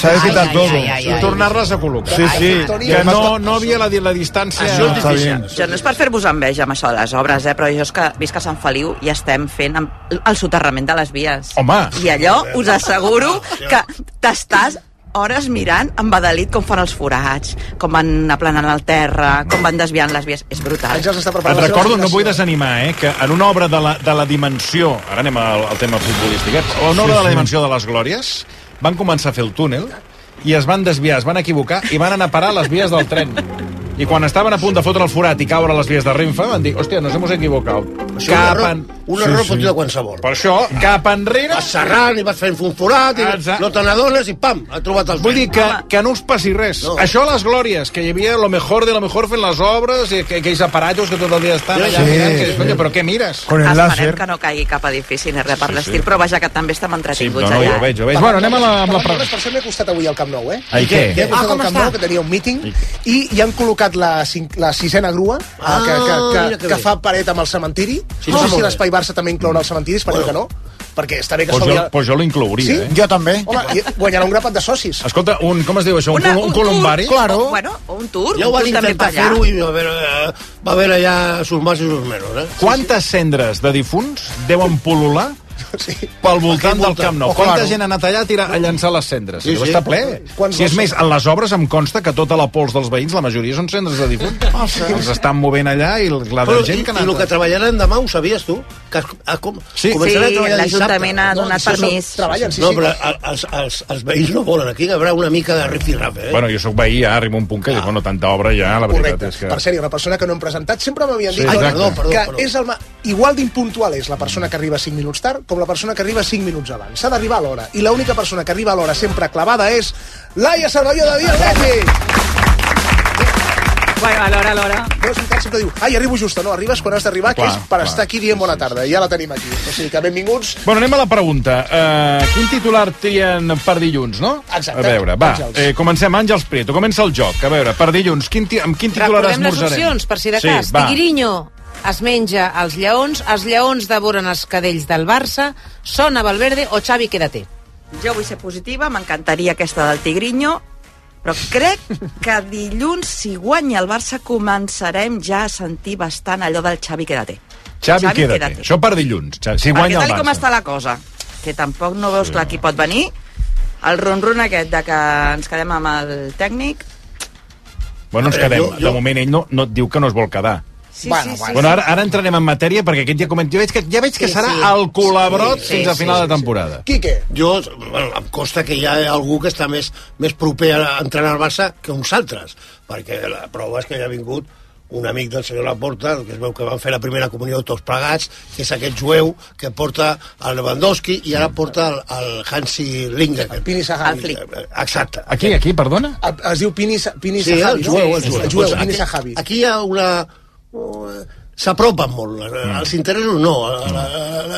S'ha de quitar Ai, tot. ai, ai, ai. Tornar-les a col·locar. Sí, sí. Que no, no havia la, la distància... Això és difícil. Jo no és per fer-vos enveja amb això de les obres, eh? però jo és que visc a Sant Feliu i estem fent amb el soterrament de les vies. Home. I allò us asseguro que t'estàs hores mirant embadalit com fan els forats, com van aplanant el terra, com van desviant les vies. És brutal. Àngels està Et preparant seva recordo, no vull desanimar, eh, que en una obra de la, de la dimensió, ara anem al, al tema futbolístic, eh, en una obra de la dimensió de les Glòries, van començar a fer el túnel i es van desviar, es van equivocar i van anar a parar les vies del tren. I quan estaven a punt de fotre el forat i caure a les vies de Renfe, van dir, hòstia, nos hemos equivocado. Això un error, un error pot dir de qualsevol. Per això, cap enrere... Vas serrant i vas fent un forat i Exacte. no te n'adones i pam, ha trobat el Vull dir que, que no us passi res. No. Això a les glòries, que hi havia lo mejor de lo mejor fent les obres, i que, aquells aparatos que tot el dia estan allà Sí. mirant, que, coño, però què mires? Con el Esperem láser. que no caigui cap edifici ni res per l'estil, però vaja, que també estem Sí, entretinguts no, no, allà. jo veig, jo veig. Bueno, anem a la, amb la per això m'he costat avui al Camp Nou, eh? Ai, què? Ah, al com Camp està? Nou, que tenia un míting, i hi han col·locat la, cinc, la sisena grua, ah, que, que, que, que que fa paret amb el cementiri. Sí, no sí, sé si l'espai Barça també inclourà el cementiri, espero que no, perquè està bé que Pues jo, pues jo l'inclouria, Sí? eh? Jo també. Home, guanyarà un grapat de socis. Escolta, un, com es diu això? Un, Una- un, un tour, columbari? Claro. Bueno, un tour, Ja ho un també intentar fer-ho i va haver, eh, va haver allà sus más i sus menos, eh? Quantes cendres de difunts deuen pol·lular Sí. pel voltant del. Camp Nou? Oh, Quanta claro. gent ha anat allà a, tirar, a llançar les cendres? Sí, Sí. Està ple. Quants Si és més, en les obres em consta que tota la pols dels veïns, la majoria són cendres de difunts. Ah, sí? Els estan movent allà i la de Però, i, gent que ha I el que treballaran demà, ho sabies tu? Que a, com, Sí. Sí, l'Ajuntament ha donat són- permís. Treballen, sí, no, sí. però a- els, els, els veïns no volen. Aquí hi haurà una mica de rifirrafe, eh? Bueno, jo sóc veí, ja arriba un punt que dic, bueno, tanta obra ja, la veritat Correcte. és que... Per ha una persona que no hem presentat. Sempre m'havien dit Sí, que. Perdó, perdó, que perdó. és el ma... igual d'impuntual és la persona que arriba 5 minuts tard com la persona que arriba 5 minuts abans. S'ha d'arribar a l'hora. I l'única persona que arriba a l'hora sempre clavada és Laia Cervelló de Dia Leti. Bueno, a l'hora, a l'hora. No, és veritat, sempre diu, ai, arribo just, no, arribes quan has d'arribar, que és per clar. estar aquí dient bona tarda. I ja la tenim aquí. O sigui que benvinguts. Bueno, anem a la pregunta. Uh, quin titular trien per dilluns, no? Exacte. A veure, va, Àngels. eh, comencem. Àngels Prieto, comença el joc. A veure, per dilluns, quin ti amb quin titular Recordem les esmorzarem? opcions, per si de sí, cas. va. Tigriño es menja els lleons, els lleons devoren els cadells del Barça, sona Valverde o Xavi quédate. Jo vull ser positiva, m'encantaria aquesta del Tigrinho, però crec que dilluns, si guanya el Barça, començarem ja a sentir bastant allò del Xavi quédate. Xavi, Xavi, quédate. quédate. Això per dilluns. Si guanya tal el i com Barça. està la cosa, que tampoc no veus clar qui pot venir, el ron-ron aquest de que ens quedem amb el tècnic... Bueno, ens veure, quedem. jo- jo- De moment ell no, no et diu que no es vol quedar. Sí, Bueno, sí, sí. bueno. Ara, ara entrarem en matèria perquè aquest ja coment... Jo veig que, ja veig que Sí, serà sí. el col·labrot Sí, fins sí, a final sí, de temporada. Quique, Jo, bueno, em costa que hi ha algú que està més, més proper a entrenar el Barça que uns altres, perquè la prova és que hi ha vingut un amic del senyor Laporta, que es veu que van fer la primera comunió tots plegats, que és aquest jueu que porta el Lewandowski i ara porta el, el Hansi Linger. el Pini. El Flick. Exacte. Aquí, aquí, perdona? Es diu Pini, Pini Sí, Sahabi, el jueu, el jueu. El jueu, hi ha una... uh, S'apropen molt. Mm. Els interessos no, a- a-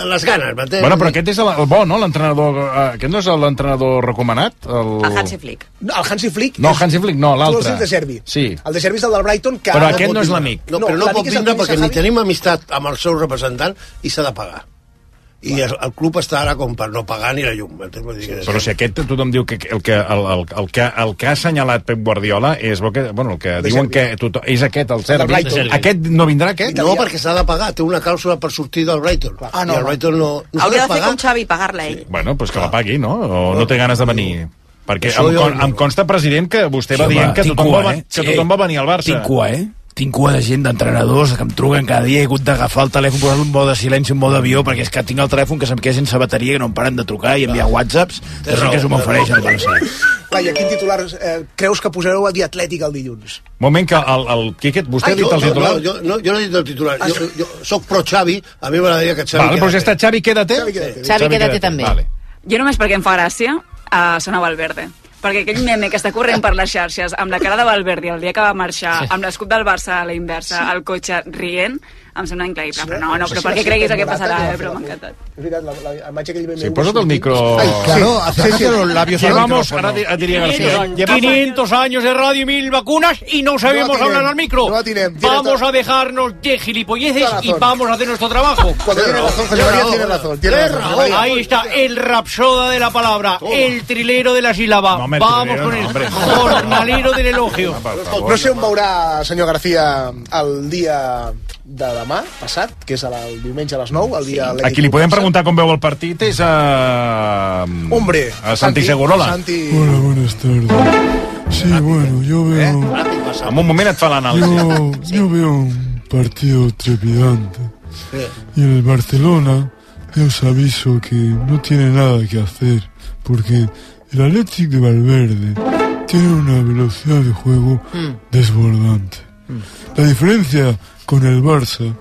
a- les ganes, m'entens? Bueno, però aquest és el, el bo, no? L'entrenador... eh, Aquest no és l'entrenador recomanat? El, El Hansi Flick. No, el Hansi Flick... No, és- Hansi Flick no, l'altre. el de Servi. Sí. El de Servi és el del Brighton, que... Però aquest no és l'amic. No, però no, pot vindre perquè ni tenim amistat amb el seu representant i s'ha de pagar. I el, el club està ara com per no pagar ni la llum. dir que- Però si aquest tothom diu que el que, el, el, el, que, el que ha assenyalat Pep Guardiola és bo que, bueno, el que De diuen Servi. que tothom, és aquest, el. Brighton. Aquest no vindrà, aquest? No, perquè s'ha de pagar, té una clàusula per sortir del Brighton. Ah, no, I el no. Brighton no, no s'ha Hauria de fer pagar. com Xavi pagar-la ell. Bueno, pues que la pagui, no? O no té ganes de venir? Perquè Això em, con, no. em consta, president, que vostè va Sí, dient home, que tothom, cua, va, eh? que Sí. tothom va venir al Barça. Tinc cua, eh? Tinc cua de gent, d'entrenadors, que em truquen cada dia, he hagut d'agafar el telèfon, posar un mode de silenci, un mode d'avió, perquè és que tinc el telèfon que se'm queda sense bateria, que no em paren de trucar i enviar whatsapps, de gent que s'ho m'ofereix al Barça. Laia, quin titular eh, creus que posareu a dir Atlètic el dilluns? Moment que el, el Quiquet, vostè ha dit jo, el titular? No, jo, no, jo no he dit el titular. Jo, jo soc pro Xavi, a mi m'agradaria que Xavi... Vale, doncs ja està, Xavi, quédate. Xavi, quédate. Xavi, quédate també. Vale. Jo només perquè em fa gràcia uh, sona Valverde. Perquè aquell meme que està corrent per les xarxes amb la cara de Valverde el dia que va marxar, amb l'escut del Barça a la inversa, al cotxe rient, em sembla increïble. Sí, Però no, no, però si perquè creguis el que passarà, eh, però m'ha la encantat. És veritat, la, la, la imatge que li vam Sí, posa't el micro... Claro, acércate los labios al Llevamos, micrófono. ahora di- eh, diría García. 500 años de radio y mil vacunas y no sabemos hablar al micro. vamos a dejarnos de gilipolleces y vamos a hacer nuestro trabajo. Cuando tiene razón, José María tiene razón. Tiene razón, José María. Ahí está, el rapsoda de la palabra, el trilero de la sílaba. Vamos con el jornalero del elogio. No sé on veurà, senyor García, el dia de demà passat, que és el diumenge a les 9, el dia... A qui li podem preguntar com veu el partit és a... Hombre, A Santi Segurola. Santi... Hola, buenas tardes. Sí, bueno, yo veo, En un moment et fa l'anàlisi. yo, yo veo un partido trepidante. Y el Barcelona, yo os aviso que no tiene nada que hacer, porque el Athletic de Valverde tiene una velocidad de juego desbordante. La diferencia con el Barça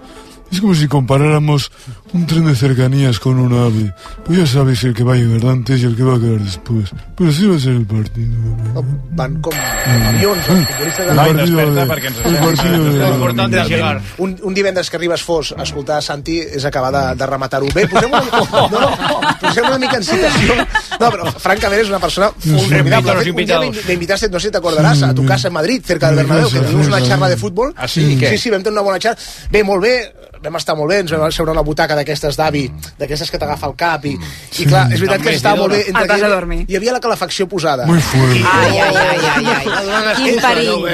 es como si comparáramos un tren de cercanías con un ave. Pues ya sabéis el que va a llegar antes y el que va a quedar después. Pero así va a ser el partido. Van com avions, els futbolistes El partido desperta de- perquè ens el partido de- es llegar. un, un divendres que arribes fos a escoltar Santi és acabar de, de rematar-ho bé. Posem una, no, no, posem una mica en situació. No, però francament és una persona formidable. a los Un dia invitados. me, me invitaste, no sé si te acordaràs, a tu casa en Madrid, cerca del Bernabéu, que tuvimos una sí, xarra sí. de futbol. Ah, sí? Sí, sí, vam tenir una bona xarra. Bé, molt bé, vam estar molt bé, ens vam seure a una butaca d'aquestes d'avi, d'aquestes que t'agafa el cap, i, i clar, és veritat que estava molt bé. Vas que a hi havia- dormir. Hi havia la calefacció posada. Muy fuerte. Ai, ai, ai, ai, ai. Quin perill.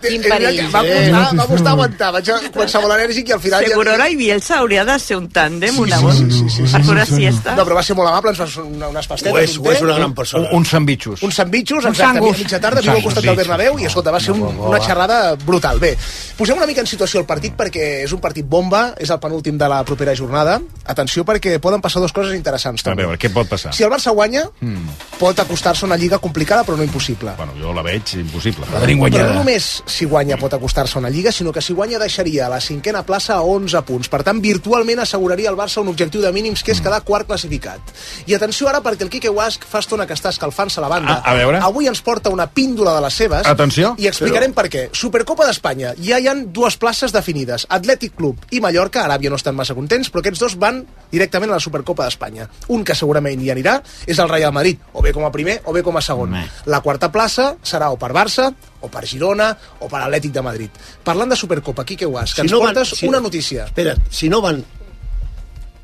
Quin perill. Va costar, va costar aguantar, vaig a qualsevol enèrgic i al final... Segurora i Bielsa hauria de ser un tàndem, una bona, sí, sí, sí, per fer una siesta. No, però va ser molt amable, ens va fer unes Ho pastetes, és, un ho és té, una gran Un, persona. uns sandvitxos. uns sandvitxos, Un exacte, a mitja tarda, viu al costat del. Bernabéu, i escolta, va ser un, una xerrada brutal. Bé, posem una mica en situació el partit perquè és un partit bomba, és el penúltim de la propera jornada. Atenció perquè poden passar dues coses interessants. A També. veure, què pot passar? Si el Barça guanya, pot acostar-se a una lliga complicada però no impossible. Bueno, jo la veig impossible. La tenim Però no guanyada. només si guanya pot acostar-se a una lliga, sinó que si guanya deixaria la cinquena plaça a 11 punts. Per tant, virtualment asseguraria al Barça un objectiu de mínims que és quedar quart classificat. I atenció ara perquè el Quique Guasc fa estona que està escalfant-se la banda. Ah, a veure. Avui ens porta una píndola de les seves. Atenció. I explicarem per què. Supercopa d'Espanya. Ja hi han dues places definides. Atlètic Club i Mallorca. Aràbia no estan massa contents, però aquests dos van directament a la Supercopa d'Espanya. Un que segurament hi anirà és el Real Madrid, o bé com a primer o bé com a segon. La quarta plaça serà o per Barça, o per Girona, o per Atlètic de Madrid. Parlant de Supercopa, Quique Guas, que ens portes si- una notícia. Espera't, si no van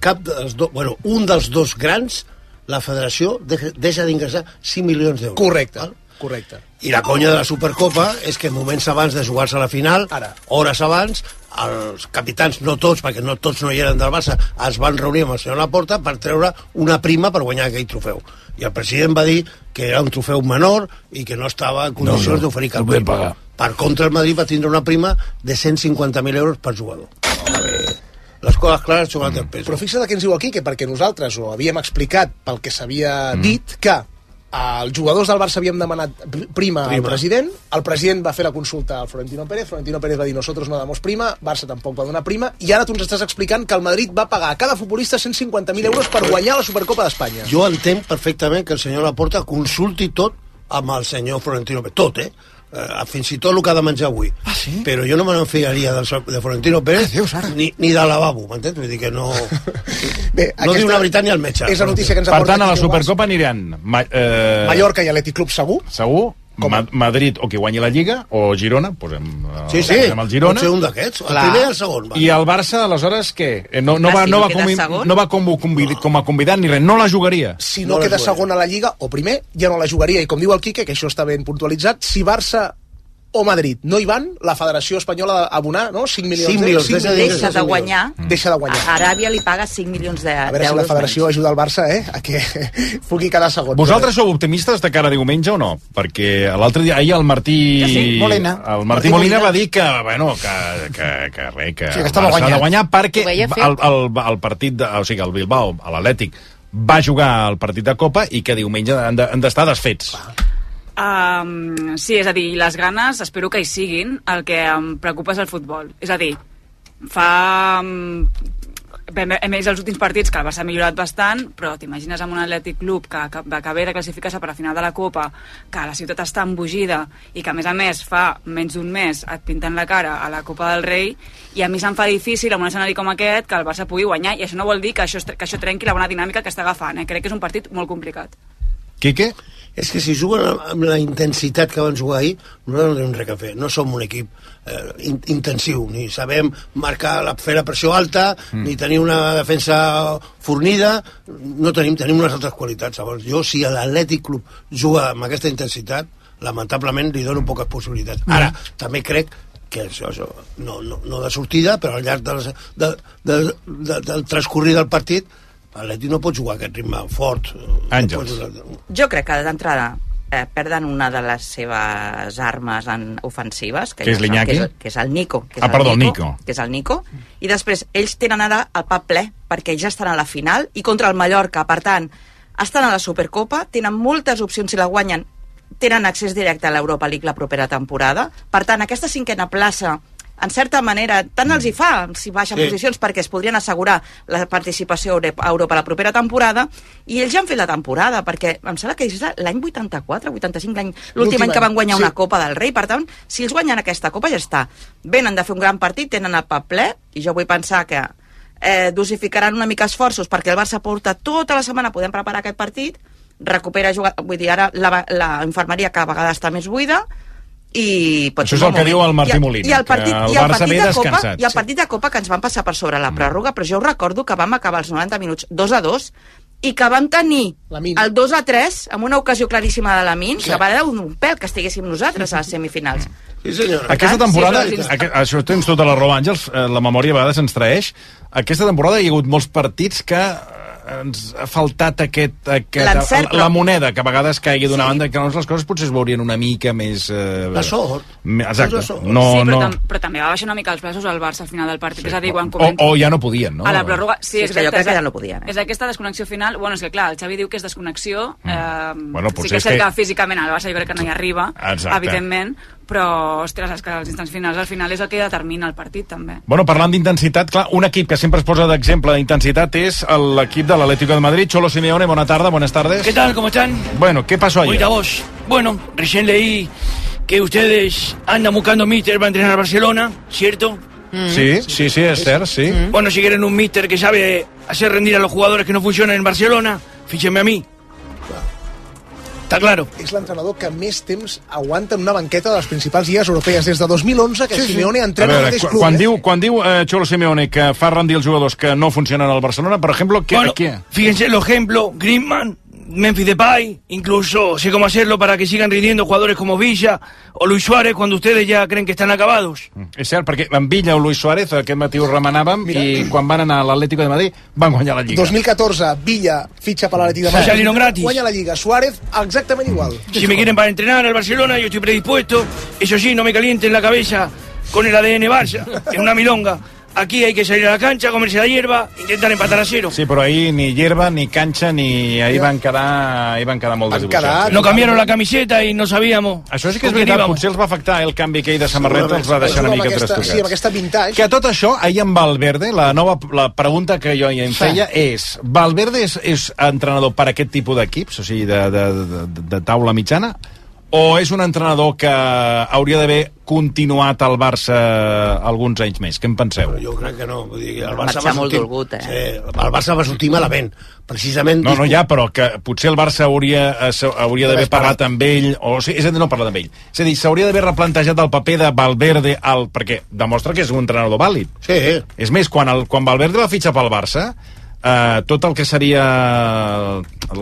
cap dels dos... Bueno, un dels dos grans, la federació deixa d'ingressar 5 milions d'euros. Correcte, Val? Correcte. I la conya de la Supercopa és que moments abans de jugar-se a la final, Ara. hores abans, els capitans, no tots, perquè no tots no hi eren del Barça, es van reunir amb el senyor Laporta per treure una prima per guanyar aquell trofeu. I el president va dir que era un trofeu menor i que no estava en condicions no, d'oferir no cap podem prima. pagar. Per contra, el Madrid va tindre una prima de 150.000 euros per jugador. Les coses clares jugant el pes. Però fixa't què ens diu aquí, que perquè nosaltres ho havíem explicat pel que s'havia dit, que els jugadors del Barça havíem demanat pr- prima, al Prima. president, el president va fer la consulta al Florentino Pérez, Florentino Pérez va dir nosotros no damos prima, Barça tampoc va donar prima, i ara tu ens estàs explicant que el Madrid va pagar a cada futbolista 150.000 euros per guanyar la Supercopa d'Espanya. Jo entenc perfectament que el senyor Laporta consulti tot amb el senyor Florentino Pérez. Tot, eh? Uh, fins i tot el que ha de menjar avui. Ah, sí? Però jo no me n'enfiaria del, de Florentino Pérez ni, ni de lavabo, m'entens? Vull dir que no... Bé, No diu la veritat ni el metge. És la notícia que ens Per aporta tant, a la. Supercopa aniran Ma eh, Mallorca i Atlètic Club segur. segur, Ma Madrid o qui guanyi la Lliga, o Girona, posem, eh, Sí, sí, posem el Girona. un d'aquests. El primer i el segon. Va. I el Barça, aleshores, què? Eh, No, no, Clar, va, si no, no va, com, segon. no va com, convid, com a convidat ni res, no la jugaria. si no, No queda jugaria. segon a la Lliga, o primer, ja no la jugaria. I com diu el Quique, que això està ben puntualitzat, si Barça o Madrid no hi van, la Federació Espanyola ha d'abonar no? 5 milions 5 d'euros. milions, cinc deixa Deixa de guanyar. Deixa de guanyar. A Aràbia li paga 5 milions de- A veure si d'euros la Federació menys. ajuda el Barça eh, a que pugui quedar segon. Vosaltres sou optimistes de cara a diumenge o no? Perquè l'altre dia, ahir el Martí... Sí, Molina. El Martí, Martí Molina, Molina. va dir que, bueno, que, que, que res, que, Sí, que el Barça ha de guanyar perquè el, el, el partit, de, o sigui, el Bilbao, a l'Atlètic, va jugar el partit de Copa i que diumenge han de- han d'estar desfets. Um, sí, és a dir, les ganes espero que hi siguin. El que em preocupa és el futbol. És a dir, fa... Hem vist els últims partits que el Barça ha millorat bastant, però t'imagines amb un Atlètic Club que, que, ve de classificar-se per a final de la Copa, que la ciutat està embogida i que, a més a més, fa menys d'un mes et pinten la cara a la Copa del Rei i a mi se'm fa difícil, amb un escenari com aquest, que el Barça pugui guanyar, i això no vol dir que això, que això trenqui la bona dinàmica que està agafant. Eh? Crec que és un partit molt complicat. Quique? És que si juguen amb la intensitat que van jugar ahir, nosaltres no tenim res a fer. No som un equip eh, in intensiu, ni sabem marcar la, fer la pressió alta, mm. ni tenir una defensa fornida, no tenim, tenim unes altres qualitats. Llavors, jo, si l'Atlètic Club juga amb aquesta intensitat, lamentablement li dono poques possibilitats. Ara, també crec que això, això no, no, no de sortida, però al llarg del, de, de, de, del transcorrir del partit, l'Atlètic no pot jugar aquest ritme fort. Àngels. No pot- Jo crec que d'entrada eh, perden una de les seves armes en ofensives, que, Que és ja l'Iñaki? que, és, que és el Nico. Que és Ah, el perdó, el Nico. Que és el Nico. I després, ells tenen ara el pap ple, perquè ja estan a la final, i contra el Mallorca, per tant, estan a la Supercopa, tenen moltes opcions si la guanyen, tenen accés directe a l'Europa League la propera temporada. Per tant, aquesta cinquena plaça en certa manera, tant els hi fa si baixen Sí. posicions perquè es podrien assegurar la participació a Euro- a Europa la propera temporada i ells ja han fet la temporada perquè em sembla que és l'any 84, 85 l'any l'últim any que van guanyar sí. una Copa del Rei per tant, si ells guanyen aquesta Copa ja està venen de fer un gran partit, tenen el pap ple i jo vull pensar que eh, dosificaran una mica esforços perquè el Barça porta tota la setmana podem preparar aquest partit recupera jugar, vull dir, ara la, la infermeria cada vegada està més buida i pot Això és el que diu el Martí Molina, i el que partit, el i el Barça partit ve de Copa, descansat, i el sí. partit de Copa que ens van passar per sobre la pròrroga, però jo recordo que vam acabar els 90 minuts 2 a 2 i que vam tenir el 2 a 3 amb una ocasió claríssima de la Min, que va dar un, un pèl que estiguéssim nosaltres a les semifinals. Sí, senyor. Aquesta temporada, sí, sí, aqu això tens tota la raó, Àngels, eh, la memòria a vegades ens traeix. Aquesta temporada hi ha hagut molts partits que ens ha faltat aquest, aquest la, la moneda, que a vegades caigui d'una Sí. banda, que llavors les coses potser es veurien una mica més... Eh, La sort. Exacte. La sort. No, sí, però, no. tam però també va baixar una mica els braços al Barça al final del partit. És a dir, quan O, comença... o ja no podien, no? A la pròrroga, sí, Sí, és que exacte. jo crec és que ja no podien, eh? És aquesta desconnexió final... Bueno, és que clar, el Xavi diu que és desconnexió. Eh, Mm. Bueno, sí que és cert que- que... físicament al Barça jo crec que no hi arriba, Exacte. evidentment, però, ostres, és que els instants finals al final és el que determina el partit, també. Bueno, parlant d'intensitat, clar, un equip que sempre es posa d'exemple d'intensitat és el- l'equip de l'Atlético de Madrid. Cholo Simeone, bona tarda, buenas tardes. ¿Qué tal? ¿Cómo están? Bueno, ¿qué pasó ayer? Bonita voz. Bueno, recién leí que ustedes andan buscando míster para entrenar a Barcelona, ¿cierto? Sí, sí, sí, és cert, sí. Bueno, si quieren un míster que sabe hacer rendir a los jugadores que no funcionan en Barcelona, fíjenme a mí. Está claro. És l'entrenador que més temps aguanta en una banqueta de les principals lligues europees. Des de 2011 que Simeone A entrena al veure, mateix quan, club. quan eh? diu, quan diu eh, Cholo Simeone que fa rendir els jugadors que no funcionen al Barcelona, per exemple, què, Bueno, què? fíjense los ejemplos, Griezmann, Memphis Depay, incluso sé cómo hacerlo para que sigan rindiendo jugadores como Villa o Luis Suárez cuando ustedes ya creen que están acabados. És cert, perquè en Villa o Luis Suárez aquest matí ho remenàvem i quan van anar a l'Atlético de Madrid van guanyar la Lliga. 2014, Villa fitxa per l'Atlètic de Madrid. salieron gratis. Guanya la Lliga. Suárez, exactament igual. Si me quieren para entrenar al Barcelona, yo estoy predispuesto. Eso sí, no me calienten la cabeza con el ADN Barça. Es una milonga. Aquí hay que salir a la cancha, comerse la hierba, intentar empatar a cero. Sí, però ahir ni hierba, ni canxa, ni... Ahir van quedar, ahir van quedar molt desdibuixats. sí. No cambiaron la camiseta y no sabíamos. Això sí que és veritat, potser els va afectar el canvi aquell de samarreta, els va deixar una mica aquesta, trastocats. sí, amb aquesta vintage. Que a tot això, ahir amb Valverde, la nova la pregunta que jo ja em feia és, Valverde és, és entrenador per a aquest tipus d'equips, o sigui, de, de, de, de taula mitjana, o és un entrenador que hauria d'haver continuat al Barça alguns anys més? Què en penseu? Jo crec que no. Vull dir, el Va Barça va molt sortir, dolgut, eh? Sí, el Barça va sortir malament. Precisament... No, no, ja, però que potser el Barça hauria, eh, hauria d'haver parlat amb ell, o sigui, és a dir, no parlat amb ell. És a dir, s'hauria d'haver replantejat el paper de Valverde, al, perquè demostra que és un entrenador vàlid. Sí, És més, quan, el, quan Valverde va fitxar pel Barça, eh, tot el que seria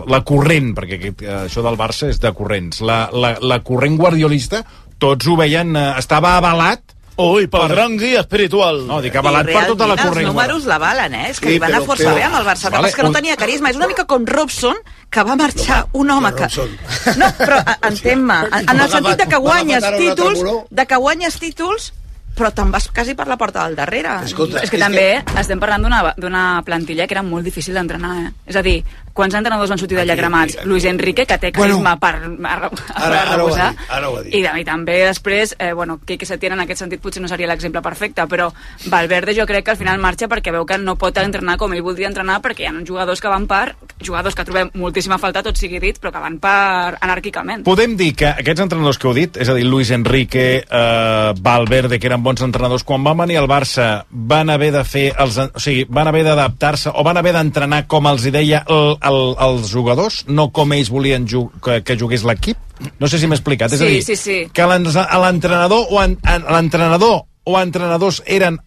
la corrent, perquè aquest, eh, això del Barça és de corrents, la, la, la corrent guardiolista, tots ho veien, eh, estava avalat Hoy, para el gran guía espiritual. no, dic avalat per tota la corrent. els números l'avalen, eh? És que Sí, li van anar força però- bé amb el Barça. Vale, que no tenia carisma. És una mica com Robson, que va marxar un home que... Robson. No, però a- entén-me, en, en el sentit de que guanyes títols, de que guanyes títols, però te'n vas quasi per la porta del darrere. Escolta, És que també estem parlant d'una- d'una plantilla que era molt difícil d'entrenar, eh? És a dir, quants entrenadors van sortir d'allà cremats? Luis Enrique, que té carisma per, per, Ara- per ara ho dit, ara ho ha dit. I, I també després, eh, bueno, Quique Setién en aquest sentit potser no seria l'exemple perfecte, però Valverde jo crec que al final marxa perquè veu que no pot entrenar com ell voldria entrenar perquè hi ha jugadors que van per, jugadors que trobem moltíssima falta, tot sigui dit, però que van per anàrquicament. Podem dir que aquests entrenadors que heu dit, és a dir, Luis Enrique, eh, Valverde, que eren bons entrenadors, quan van venir al Barça van haver de fer, els, o sigui, van haver d'adaptar-se o van haver d'entrenar com els hi deia el, el, els jugadors, no com ells volien ju que, que jugués l'equip? No sé si m'he explicat. és a dir, sí, sí. que l'en- l'entrenador o en- en- l'entrenador o entrenadors eren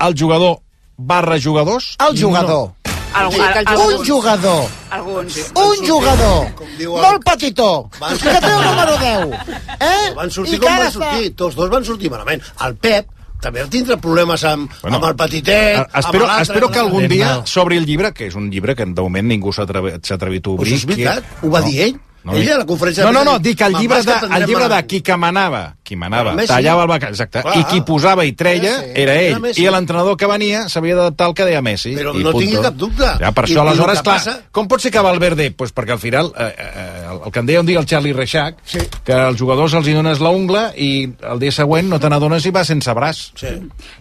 el jugador barra jugadors? El jugador. Algú, Sí, que el alguns, Un jugador. Alguns. Un jugador. diu el- Molt petitó. Van Que té el número 10. Eh? Van sortir I com van sortir. Tots dos van sortir malament. El Pep també tindrà problemes amb, Bueno, amb el petitet, Eh, espero, amb l'altre, espero que algun dia s'obri el llibre, que és un llibre que de moment ningú s'ha atrevi- s'ha atrevit a obrir. Pues és veritat, que- ho va dir ell. Ell a la conferència No, no, no, dic el llibre, "Me'n de, el llibre de malament". qui que manava, qui manava, Messi. tallava el bacall, exacte, Clar. i qui posava i treia sí. era Era ell, Messi. i l'entrenador que venia s'havia d'adaptar al que deia Messi. Però i no punto. tingui cap dubte. Ja, per I- això, i aleshores, clar, passa- com pot ser que Valverde? Pues perquè al final, eh, eh, el, el que en deia un dia el Charlie Reixac, Sí. que als jugadors els hi dones la ungla i el dia següent no te n'adones i va sense braç. Sí.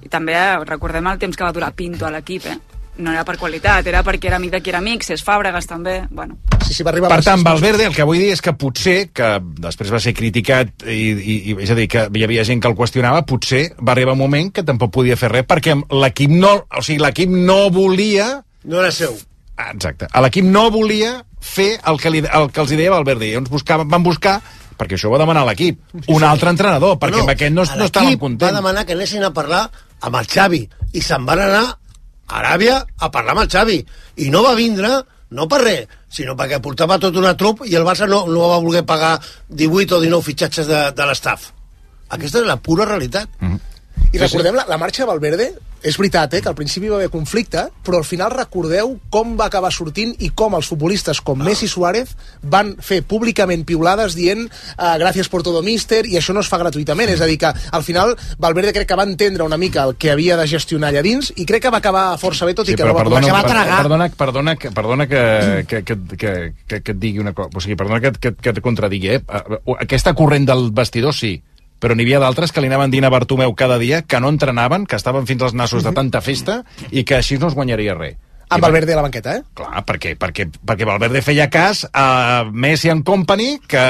I també recordem el temps que va durar Pinto a l'equip, eh? No era per qualitat, era perquè era amic de qui era amic, Cés Fàbregas també, bueno. Sí, sí, va arribar Per tant, Valverde, el que vull dir és que potser, que després va ser criticat, i, i, i és a dir, que hi havia gent que el qüestionava, potser va arribar un moment que tampoc podia fer res, perquè l'equip no, o sigui, l'equip no volia... No era seu. Ah, Exacte. L'equip no volia fer el que, li, el que els hi deia Valverde. I llavors buscaven, van buscar, perquè això ho va demanar l'equip, un altre entrenador, perquè amb aquest no, no l'equip contents. va demanar que anessin a parlar amb el Xavi i se'n van anar a Aràbia a parlar amb el Xavi i no va vindre no per res, sinó perquè portava tot una trup i el Barça no, no va voler pagar 18 o 19 fitxatges de, de l'estaf. Aquesta és la pura realitat. Mm -hmm. I recordem la, la marxa de Valverde, és veritat, eh, que al principi va haver conflicte, però al final recordeu com va acabar sortint i com els futbolistes com Messi i Suárez van fer públicament piulades dient uh, gràcies por todo míster, i això no es fa gratuïtament, és a dir que al final Valverde crec que va entendre una mica el que havia de gestionar allà dins i crec que va acabar força bé, tot Sí, i que no va perdona, va tragar. perdona, perdona, que, perdona que, que, que, que, que, que et digui una cosa, o sigui, perdona que, que, que et contradigui, eh? Aquesta corrent del vestidor sí, però n'hi havia d'altres que li anaven dient a Bartomeu cada dia que no entrenaven, que estaven fins als nassos de tanta festa i que així no es guanyaria res. amb Valverde a la banqueta, eh? Clar, perquè, perquè, perquè Valverde feia cas a Messi and Company, que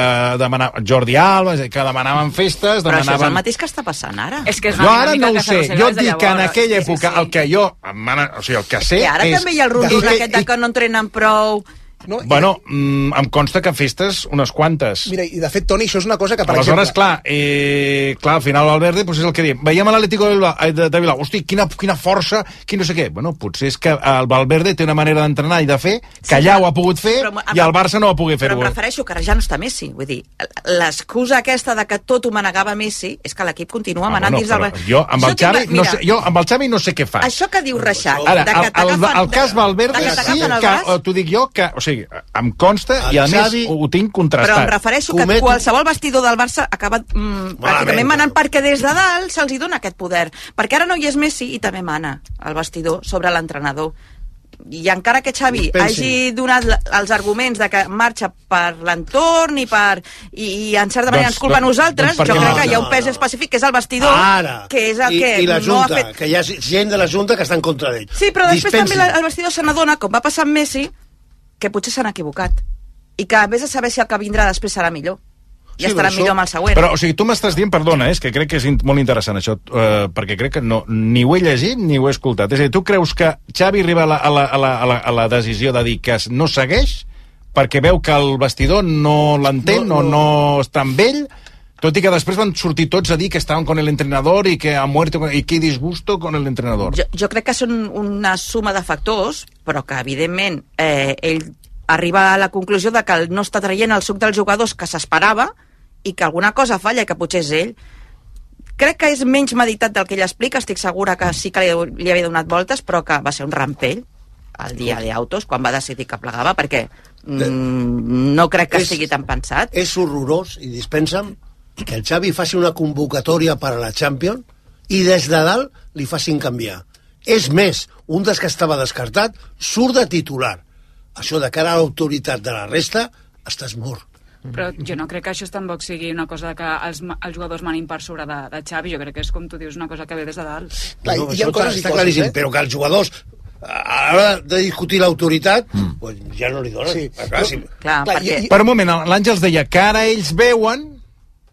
demanava, Jordi Alba, que demanaven festes, Però això és el demanaven... mateix que està passant ara. És que és Jo ara no ho que sé, jo de dic que en aquella Sí, sí, època sí. el que jo, em mana- o sigui, el que sé I ara és... també hi ha el rumor que- aquest de i- que no entrenen prou... No? I- Bueno, mm, em consta que festes unes quantes. Mira, i de fet, Toni, això és una cosa que, per Aleshores, exemple... clar, eh, clar, al final Valverde pues és el que diem. Veiem a l'Atlético de, Bilbao- eh, de, de Bilbao, hosti, quina, quina força, quin no sé què. Bueno, potser és que el Valverde té una manera d'entrenar i de fer que allà ho ha pogut fer Però, i el Barça no va poder Però fer-ho. em refereixo que ara ja no està Messi. Vull dir, l'excusa aquesta de que tot ho manegava Messi és que l'equip continua Ah, manant bueno, dins del... però jo amb el tinc la- Xavi no mira, sé, jo amb el Xavi no sé què fa. Això que diu Reixac, Ara, de el, que el, t'agafen- el cas Valverde de que sí el que, t'ho dic jo, que, o sigui, em consta El i a més Xavi- ho, ho tinc però em contrastat. refereixo que qualsevol vestidor del Barça acaba mm, pràcticament manant perquè des de dalt se'ls hi dona aquest poder. Perquè ara no hi és Messi i també mana el vestidor sobre l'entrenador. I encara que Xavi Pensi. hagi donat els arguments de que marxa per l'entorn i per i, i en certa manera Doncs- ens culpa a doncs- nosaltres, doncs jo crec no? que hi ha un pes No, no. específic que és el vestidor, Ara. que és el I, que I la no Junta, ha fet... que hi ha gent de la Junta que està en contra d'ell. Sí, però després Dispensi. també el vestidor se n'adona, com va passar amb Messi, que potser s'han equivocat. I que a vés a saber si el que vindrà després serà millor. I Sí, estarà això- millor amb el següent. Però, o sigui, tu m'estàs dient, perdona, eh, és que crec que és in- molt interessant això, eh, perquè crec que no, ni ho he llegit ni ho he escoltat. És a dir, tu creus que Xavi arriba a la, a la, a la, a la, a la decisió de dir que no segueix perquè veu que el vestidor no l'entén No, o no. no està amb ell, tot i que després van sortir tots a dir que estaven con el entrenador i que ha muerto i que disgusto con el entrenador. Jo, jo crec que són una suma de factors, però que, evidentment, eh, ell arriba a la conclusió de que no està traient el suc dels jugadors que s'esperava i que alguna cosa falla i que potser és ell. Crec que és menys meditat del que ell explica, estic segura que sí que li, li havia donat voltes, però que va ser un rampell el dia d'autos, quan va decidir que plegava, perquè mm, no crec que És- estigui tan pensat. És horrorós, i dispensa'm, que el Xavi faci una convocatòria per a la Champions i des de dalt li facin canviar. És més, un dels que estava descartat surt de titular. això de cara a l'autoritat de la resta, estàs mort. Però jo no crec que això tampoc sigui una cosa que els, els jugadors manin per sobre de, de Xavi. Jo crec que és, com tu dius, una cosa que ve des de dalt. Clar, no, hi ha això coses i està coses, claríssim, eh? però que els jugadors a l'hora de discutir l'autoritat mm. pues ja no li donen. Sí. Sí. Clar, sí. Clar, Clar, perquè... Per un moment, l'Àngels deia que ara ells veuen...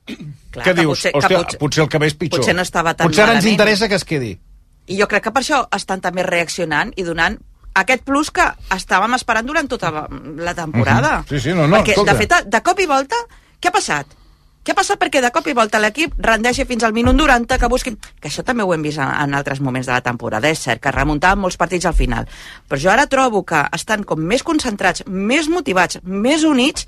clar, Què que dius? potser- que Hòstia, potser- potser el que ve és pitjor. potser no estava tan Potser ara ens malament. interessa que es quedi. I jo crec que per això estan també reaccionant i donant aquest plus que estàvem esperant durant tota la temporada. Mhm. Sí, sí, no, no, Perquè, escolta. de fet, de cop i volta, què ha passat? Què ha passat perquè de cop i volta l'equip rendeixi fins al minut 90 que busquin... Que això també ho hem vist en, en altres moments de la temporada, és cert, que remuntaven molts partits al final. Però jo ara trobo que estan com més concentrats, més motivats, més units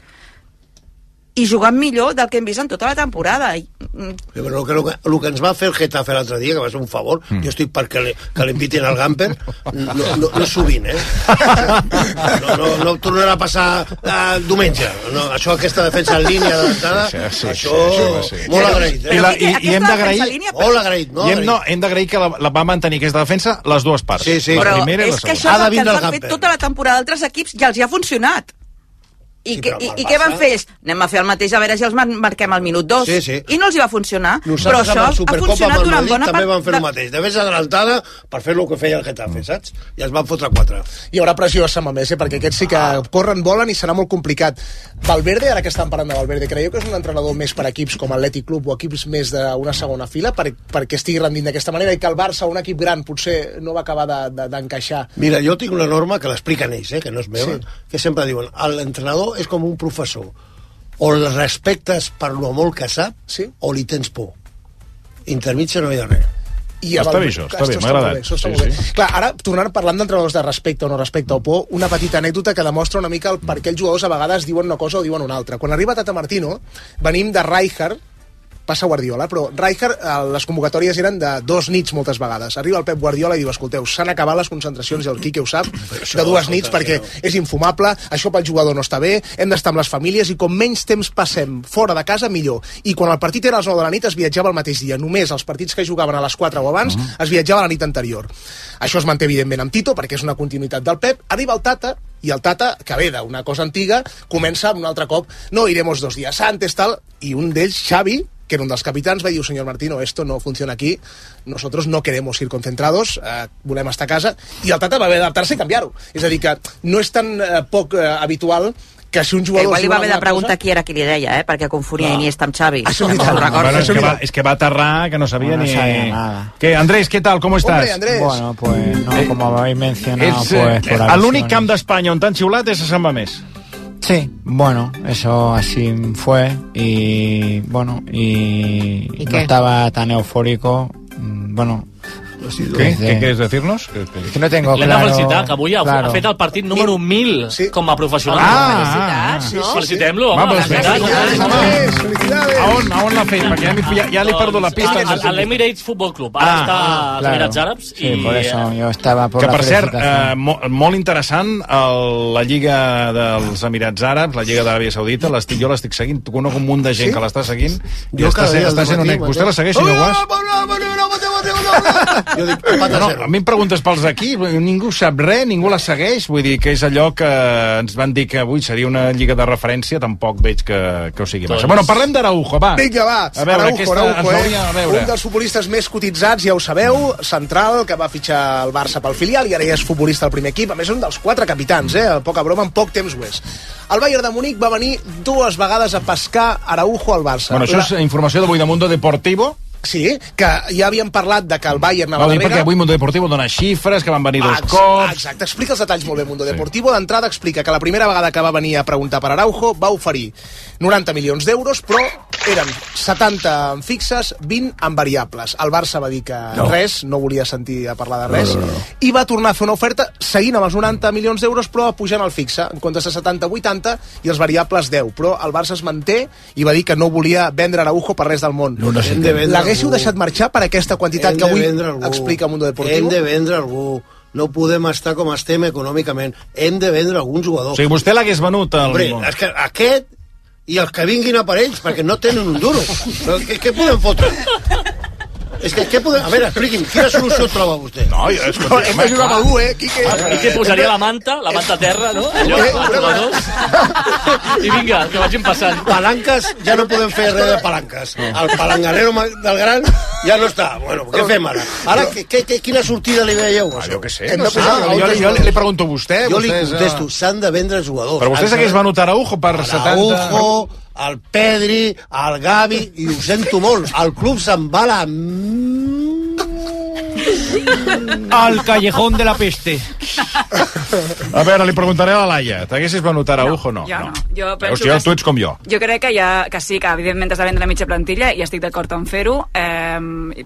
i jugant millor del que hem vist en tota la temporada. I, mm, Sí, però el que, el, que, el que ens va fer el Getafe l'altre dia, que va ser un favor, mm. jo estic perquè li, que l'invitin al Gamper, no, no, no sovint, eh? No, no, no tornarà a passar eh, diumenge. No, això, aquesta defensa en línia d'entrada, Sí, sí, això, sí, això va ser. molt agraït. I, Eh? la, Però i, i hem d'agrair... línia- Molt agraït, no? I hem, no, hem d'agrair que la, la va mantenir aquesta defensa les dues parts. Sí, sí. La Però primera i la és que segona. això és el que ens han fet tota la temporada d'altres equips i els hi ha funcionat. I, Sí, que, però i, I què van fer ells? Anem a fer el mateix a veure si els mar marquem al minut 2. Sí, sí. I no els hi va funcionar. però Nosaltres això amb la ha funcionat durant Madrid bona també part... van fer de- el mateix. De vegades adelantada per fer el que feia el Getafe, saps? I es van fotre quatre. Hi haurà pressió a Samamés, eh? perquè aquests sí que corren, volen i serà molt complicat. Valverde, ara que estan parlant de Valverde, creieu que és un entrenador més per equips com Atlètic Club o equips més d'una segona fila per, perquè estigui rendint d'aquesta manera i que el Barça, un equip gran, potser no va acabar de- de- d'encaixar. De, Mira, jo tinc una norma que l'expliquen ells, eh, que no és meva, sí. que sempre diuen l'entrenador és com un professor. O el respectes per lo molt que sap, Sí. o li tens por. Intermitja no hi ha res. I a Està bé, això, està bé, m'ha agradat. bé, Sí, bé. sí. Clar, ara, tornant parlant d'entrenadors de respecte o no respecte o por, una petita anècdota que demostra una mica el per què els jugadors a vegades diuen una cosa o diuen una altra. Quan arriba Tata Martino, venim de Rijkaard, passa Guardiola, però Rijkaard, eh, les convocatòries eren de dos nits moltes vegades. Arriba el Pep Guardiola i diu, escolteu, s'han acabat les concentracions, i el Quique ho sap, de dues nits, perquè és infumable, això pel jugador no està bé, hem d'estar amb les famílies, i com menys temps passem fora de casa, millor. I quan el partit era a les 9 de la nit, es viatjava el mateix dia. Només els partits que jugaven a les 4 o abans, es viatjava la nit anterior. Això es manté, evidentment, amb Tito, perquè és una continuïtat del Pep. Arriba el Tata, i el Tata, que ve d'una cosa antiga, comença un altre cop, no, iremos dos días antes, tal, i un d'ells, Xavi, que era un dels capitans, va dir, señor Martino, esto no funciona aquí, nosotros no queremos ir concentrados, eh, volem estar a casa, i el Tata va haver d'adaptar-se i canviar-ho. És a dir, que no és tan eh, poc eh, habitual que si un jugador... igual li va haver de preguntar cosa- qui era qui li deia, eh? perquè confonia Iniesta amb Xavi. Això és No recordo. Bueno, és, que va, és que va aterrar, que no sabia No ni... sabía nada. ¿Qué, Andrés, ¿qué tal? ¿Cómo estás? Hombre, Andrés. Bueno, pues no, Eh, como habéis mencionado, És eh, pues por l'únic alusiones. camp d'Espanya on t'han xiulat és a Sant Mamés. Sí, bueno, eso así fue y bueno, y, ¿Y no estaba tan eufórico. mm, Bueno, ¿Qué? Desde- ¿Qué quieres decirnos? Que- no tengo L'hem claro. de felicitar, que avui ha, claro. ha fet el partit número 1000 Sí. com a professional. Ah, Felicitats, sí, no? sí. Felicitem-lo, home, veritat. Felicidades, Andrés, felicidades. A on, a on l'ha fet? Perquè ja, ja, ja li perdo la pista. A, a l'Emirates Football Club. Ara Ah, està als Claro. Emirats Àrabs. Sí, i, por eso yo estaba por que per cert, eh, mo, molt interessant el, la Lliga dels Emirats Àrabs, la Lliga d'Aràbia Saudita, l'estic, jo l'estic seguint, conec un munt de gent Sí? que l'està seguint i Jo està, està sent un. Vostè la segueix, senyor Guas? Jo dic, empata No, zero. a mi em preguntes pels equips, ningú sap res, ningú la segueix, vull dir que és allò que ens van dir que avui seria una lliga de referència, tampoc veig que, que ho sigui massa. Doncs- Bueno, parlem d'Araujo, va. Vinga, va, A veure, Araujo, aquesta Araujo, ens hauria... A veure. Un dels futbolistes més cotitzats, ja ho sabeu, central, que va fitxar el Barça pel filial i ara ja és futbolista al primer equip. A més, és un dels quatre capitans, eh? Poca broma, en poc temps ho és. El Bayern de Munic va venir dues vegades a pescar Araujo al Barça. Bueno, això La- és informació d'avui de Mundo Deportivo. Sí, que ja havíem parlat de que el Bayern anava dir, perquè darrere. avui Mundo Deportivo dona xifres, que van venir dos Ex- cops... Exacte, explica els detalls molt bé, Mundo Deportivo. D'entrada explica que la primera vegada que va venir a preguntar per Araujo va oferir 90 milions d'euros, però eren 70 en fixes, 20 en variables. El Barça va dir que no. res, no volia sentir a parlar de res, no, no, no. i va tornar a fer una oferta seguint amb els 90 milions d'euros, però pujant el fixe, en comptes de 70-80 i els variables 10. Però el Barça es manté i va dir que no volia vendre Araujo per res del món. De vendre L'haguéssiu algú. deixat marxar per aquesta quantitat que avui explica Mundo Deportivo? Hem de vendre algú. No podem estar com estem econòmicament. Hem de vendre algun jugador. O sigui, vostè l'hagués venut al... Hombre, és que aquest i els que vinguin a per ells, perquè no tenen un duro. Però Què, què podem fotre? És que, què podem... A veure, expliqui'm, quina solució troba vostè? No, jo, escolta, Hem de jugar amb algú, eh, Quique? I què posaria la manta? La manta a terra, no? Allò, Eh, els jugadors. I vinga, que vagin passant. Palanques, ja no podem fer res de palanques. El palanganero del gran ja no està. Bueno, què fem ara? Ara, què, què, quina sortida li veieu? Ah, jo què sé, Hem no de sé. posar- Jo, li- jo, li- li pregunto a vostè. Jo li vostès, eh, contesto, s'han de vendre jugadors. Però vostè de- segueix venut Araujo per 70... Araujo, el Pedri, el Gavi, i ho sento molt, el club se'n va la... Al callejón de la peste. A veure, li preguntaré a la Laia. T'haguessis venut Araujo o no? jo no. Jo Veus, penso jo, que- tu ets com jo. Jo crec que, ja, que sí, que evidentment has de vendre mitja plantilla i estic d'acord en fer-ho, eh,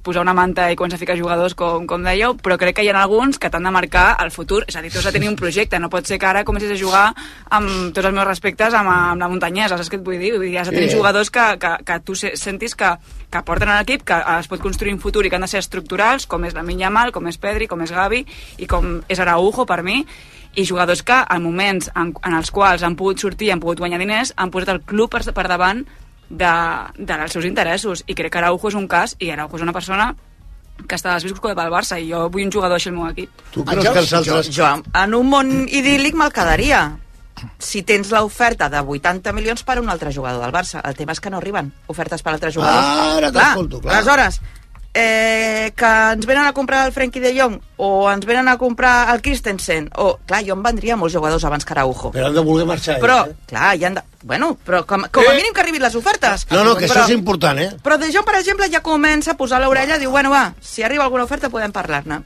posar una manta i començar a ficar jugadors, com, com dèieu, però crec que hi ha alguns que t'han de marcar el futur. És a dir, tu has de tenir un projecte, no pot ser que ara comencis a jugar amb tots els meus respectes amb, amb la muntanyesa, saps què et vull dir? Vull dir has de tenir Sí. jugadors que, que, que tu se- sentis que, que porten a l'equip, que es pot construir un futur i que han de ser estructurals, com és la Yamal, com és Pedri, com és Gavi i com és Araujo per mi, i jugadors que en moments en, en els quals han pogut sortir i han pogut guanyar diners han posat el club per, per davant de, de, dels seus interessos i crec que Araujo és un cas i Araujo és una persona que està desviscut pel Barça i jo vull un jugador així al meu equip Tu creus que els altres... Jo, en un món idíl·lic me'l quedaria. Si tens l'oferta de 80 milions per un altre jugador del Barça. El tema és que no arriben ofertes per altres jugadors. Ara t'escolto, clar. Aleshores, eh, que ens venen a comprar el Frenkie de Jong o ens venen a comprar el Christensen o, clar, jo em vendria molts jugadors abans que Araujo Però han de voler marxar. però, eh? clar, hi han de... Bueno, però com, com a mínim que arribin les ofertes No, no, que però, això és important, eh? però De Jong, per exemple, ja comença a posar l'orella i diu, bueno, va, si arriba alguna oferta podem parlar-ne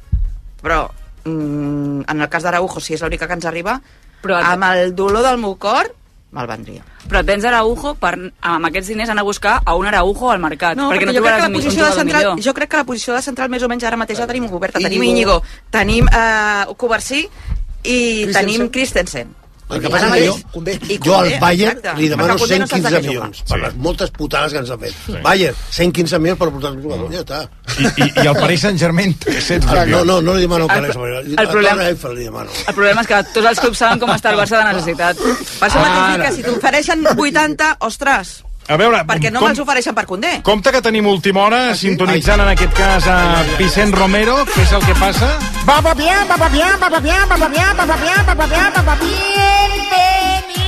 però mm, en el cas d'Araujo, si és l'única que ens arriba Però el- amb el dolor del meu cor me'l vendria però et vens Araujo per, amb aquests diners anar a buscar a un Araujo al mercat No, perquè perquè no jo crec, que trobaràs la un, un posició de jugador central, millor jo crec que la posició de central més o menys ara mateix la tenim oberta. Tenim Íñigo. Tenim eh, Covarsí i Christensen. tenim Christensen. El que passa és que jo, mateix- i jo al Bayern exacte. li demano Perquè Condé no saps de 115 què juga. milions per Sí. les moltes putades que ens ha fet. Bayern, 115 milions per portar el jugador, ja està. I, i, i el Paris Saint-Germain, 16 Ah, no, milions. no, no li demano El calés. pro- El, problema- Eiffel li demano. el problema és que tots els clubs saben com està el Barça de necessitat Per això mateix dic Ara. que si t'ofereixen 80, ostres, A veure, perquè no com, me'ls ofereixen per Condé. compte que tenim última hora, sintonitzant en aquest cas a Vicent Romero, què és el que passa? Va, va bien, va, va bien, va, va bien, va, va bien, va, va bien, va, va bien, va, va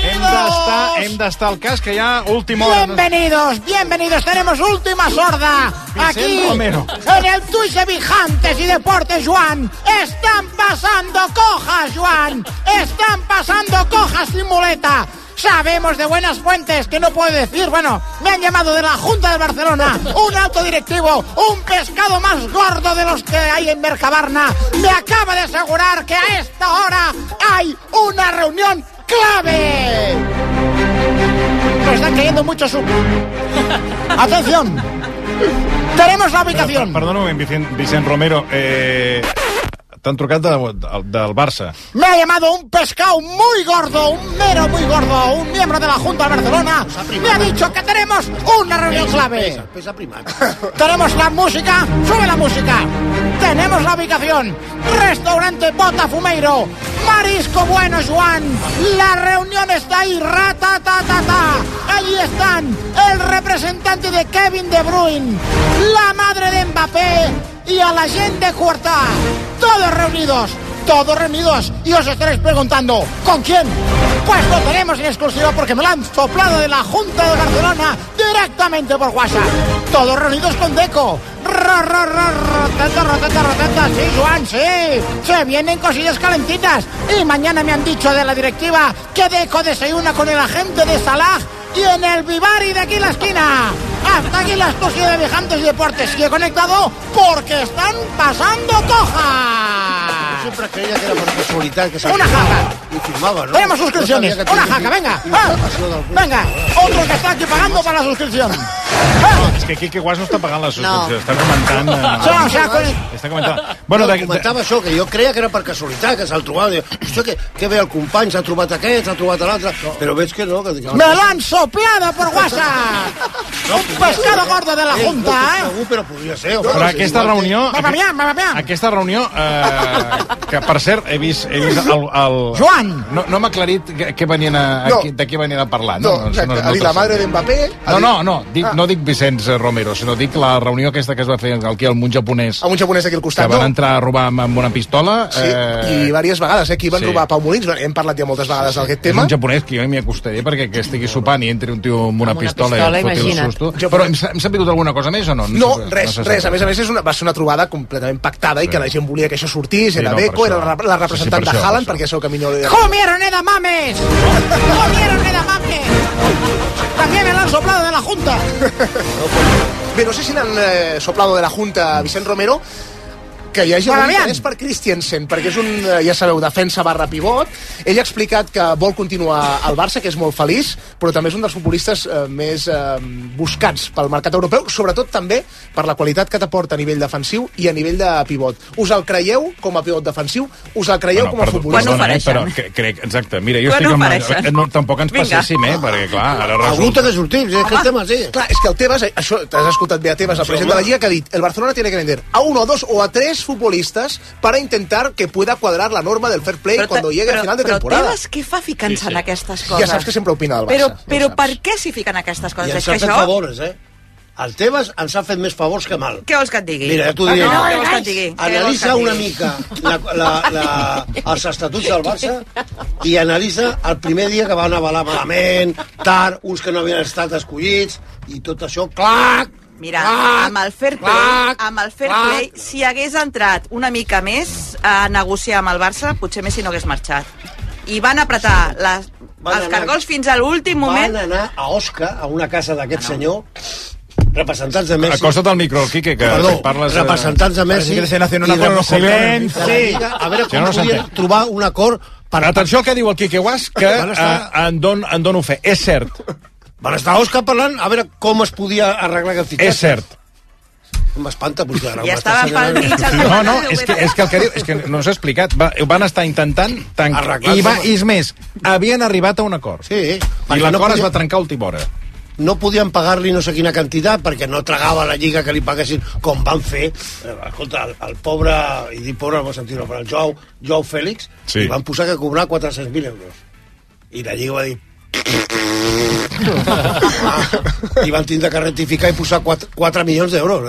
Hem d'estar Bienvenidos. hem d'estar al cas, que hi ha última hora. Bienvenidos, bienvenidos. Tenemos última sorda Vicent aquí Romero. en el Twitch de Vijantes y Deportes, Juan. Están pasando cojas, Juan. Están pasando cojas sin muleta. Sabemos de buenas fuentes que no puedo decir. Bueno, me han llamado de la Junta de Barcelona, un alto directivo, un pescado más gordo de los que hay en Mercabarna. Me acaba de asegurar que a esta hora hay una reunión clave. Nos están cayendo mucho su... Atención. Tenemos la ubicación. Perdona un moment, Vicent, Vicent Romero. Eh, T'han trucat de, de, del Barça. Me ha llamado un pescado muy gordo, un mero muy gordo, un miembro de la Junta de Barcelona. Me ha dicho que tenemos una reunión clave. Pesa, pesa. Tenemos la música, sube la música. Tenemos la ubicación. Restaurante Botafumeiro. Marisco Bueno, Juan. La reunión está ahí. Rata, ta, ta, ta. Allí están el representante de Kevin De Bruyne, la madre de Mbappé y a la gente Cuarta. Todos reunidos. Todos reunidos. Y os estaréis preguntando, ¿con quién? Pues lo tenemos en exclusiva porque me lo han soplado de la Junta de Barcelona directamente por WhatsApp. Todos reunidos con Deco. Ro, ro, ro, roteta, roteta, roteta. Sí, Juan, sí. Se vienen cosillas calentitas. Y mañana me han dicho de la directiva que Deco desayuna con el agente de Salah y en el Vivari de aquí la esquina. Hasta aquí la exclusiva de Vijantes y Deportes. He conectado porque están pasando cojas. Siempre creía que era por casualidad que se Una jaja. y firmaba, ¿no? Tenemos suscripciones. Una jaca, venga. Ah, venga. Otro que está aquí pagando para la suscripción. És que Quique Guas no està pagant la subscripció, No. està comentant... Eh, Sí, o sea, con- està comentant... Bueno, no, de, de, comentava això, que jo creia que era per casualitat, que se'l trobava. Diu, Hòstia, que, que bé el company, s'ha trobat aquest, s'ha trobat l'altre... Però veig que no, que... que Me lo han soplado por WhatsApp. Un pescado gordo de la Junta, no, ¿eh? Segur, però podria ser. però aquesta reunió... Va, va bien, va. Aquesta reunió, eh, que per cert, he vist, he vist el, el... Joan! No, no m'ha aclarit que- què venien a, No. de què venien a parlar. No, No, exacte. no, dit la no, madre de Mbappé. ha no, dit- no, no, dic, Ah. No dic Vicenç Romero, sinó dic la reunió aquesta que es va fer aquí al munt japonès, A un japonès d'aquí al que costat, van no? entrar a robar amb, amb una pistola. Sí, i diverses vegades, eh? Aquí van sí. robar Pau Molins, hem parlat ja moltes vegades d'aquest És tema. un japonès que jo m'hi acostaré perquè que estigui sopant i entri un tio amb una, Amb una pistola, pistola, i et foti el susto. Però hem, hem sabut alguna cosa més o no? No, sé- res, sap res. A més a més, és una, va ser una trobada completament pactada i que la gent volia que això sortís. Sí, Era no, Deco, era la, la representant Sí, sí, per de Haaland, per perquè és el que millor li ¡Comieron edamames! ¡Comieron edamames! También me lo han soplado de la Junta. Bé, no sé si l'han eh, soplado de la Junta a Vicent Romero, que hi hagi Para algun interès per Christiansen, perquè és un, eh, ja sabeu, defensa barra pivot. Ell ha explicat que vol continuar al Barça, que és molt feliç, però també és un dels futbolistes eh, més eh, buscats pel mercat europeu, sobretot també per la qualitat que t'aporta a nivell defensiu i a nivell de pivot. Us el creieu com a pivot defensiu? Us el creieu com a perdó, futbolista? perdona, eh, però cre crec, exacte, mira, jo Quan estic amb... ofereixen? No, tampoc ens Vinga. passéssim, eh, perquè clar, ara Algú resulta... té que sortir, és que el tema sí. Clar, és que el Tebas, això t'has escoltat bé a Tebas, el president de la. Lliga, que ha dit el Barcelona tiene que vender a uno, a dos o a tres futbolistas para intentar que pueda cuadrar la norma del fair play cuando llegue al final de però temporada. Tebas què fa ficant-se Sí, sí. en aquestes Ja coses? saps que sempre opina del Barça. Però, ja però per què s'hi fiquen aquestes coses? I ens És ha que fet això... favores, eh? El Tebas ens ha fet més favors que mal. Què vols que et digui? Mira, ja t'ho diré. no, digui? Vols que Analitza una mica la, la, la, els estatuts del Barça i analitza el primer dia que van avalar malament, tard, uns que no havien estat escollits, i tot això, clac, Mira, clac, amb el fair play, clac, amb el fair clac. play, si hagués entrat una mica més a negociar amb el Barça, potser Messi no hagués marxat. I van apretar les, Van els anar- cargols fins a l'últim moment. Van anar a Osca, a una casa d'aquest senyor, representants de Messi. Acosta't al micro, Quique, que Perdó, parles... eh, representants de Messi que se nace en un la Silenci. Lliga, a veure Si com no, no podien trobar un acord per... Atenció al que diu el Quique Guas, que eh, en, don, en dono fe. És cert, Van estar a Osca parlant a veure com es podia arreglar aquest fitxatge. és cert. M'espanta, perquè ara m'està estaven pel mig No, no, és que, és que el que diu, és que no s'ha explicat. Va, van estar intentant tancar... I, va. I és més, havien arribat a un acord. Sí, I l'acord no es podia- va trencar a última hora. no podien pagar-li no sé quina quantitat perquè no tragava la lliga que li paguessin com van fer eh, escolta, el, el pobre, i dic pobre el sentit no, però el Joao, Joao Fèlix Sí. li van posar que cobrar 400.000 euros i la lliga va dir i van tindre que rectificar i posar 4, 4 milions d'euros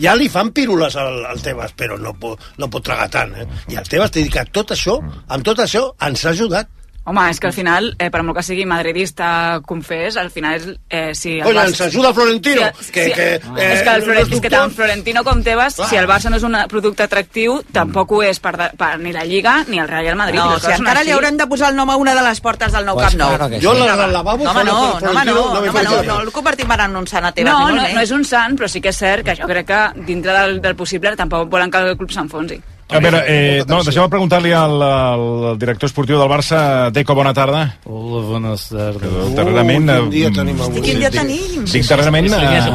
ja li fan pírules al, al Tebas però no pot, no pot tragar tant eh? i el Tebas t'he dit que tot això amb tot això ens ha ajudat Home, és que al final, eh, per molt que sigui madridista, confés, al final és... Eh, si el Coño, Barça- ens ajuda Florentino, que- que, eh, és que, el no Flore... és és que tant Florentino com Tebas, Clar. si el Barça no és un producte atractiu, tampoc ho és per, de, per ni la Lliga ni el Real Madrid. No, si encara així. li haurem de posar el nom a una de les portes del nou Pues Camp Nou. claro que Jo sí. la del lavabo... No, home, no, no, home, no, no, home, no, no, no el convertim ara en un sant a Tebas, No, no, no és un sant, però sí que és cert que jo crec que dintre del, del possible tampoc volen que el club s'enfonsi. A veure, eh, no, deixeu preguntar-li al, al, director esportiu del Barça, Deco, bona tarda. Hola, tardes. Que darrerament... Uh, quin dia tenim avui. Quin dia tenim? Dic darrerament... És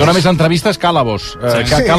Dóna més entrevistes que Àlavos. Eh, que, que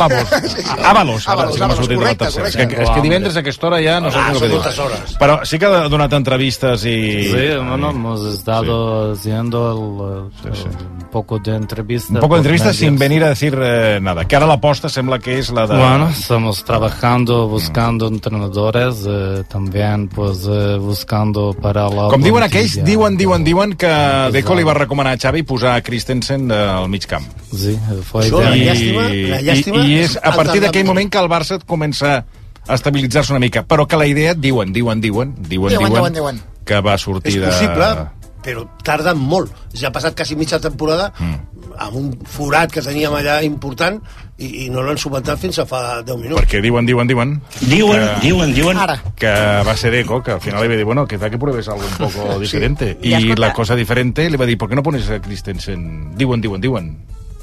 sí Àvalos, sortit de la correcte, tercera. És correcte. que, és que divendres a aquesta hora ja no sé Ah, moltes hores. Però sí que ha donat entrevistes i... Sí, bueno, hemos estado haciendo el, el- un poco de entrevista. Un poco de por entrevistas sin venir a decir eh, nada. Que ara l'aposta sembla que és la de... Bueno, estamos trabajando, buscando entrenadores, eh, también pues eh, buscando para la... Com diuen aquells, diuen, diuen, diuen que Deco li va recomanar a Xavi posar Christensen eh, al mig camp. Sí, fue Això, la llàstima, la I, llàstima i és a partir d'aquell moment que el Barça comença a estabilitzar-se una mica, però que la idea, diuen, diuen, diuen, diuen, Diuen, diuen, diuen, diuen. que va sortir És de... possible, però tarden molt. Ja ha passat quasi mitja temporada Mm. amb un forat que teníem allà important i, i no l'han subentat fins a fa 10 minuts. Perquè diuen, diuen, diuen... Diuen, que, diuen, diuen. Ara. que va ser Deco, que al final le va dir, bueno, quizá que pruebes algo un poco diferente. Y Y, escolta- la cosa diferente le va dir, ¿por qué no pones a Christensen? Diuen, diuen, diuen.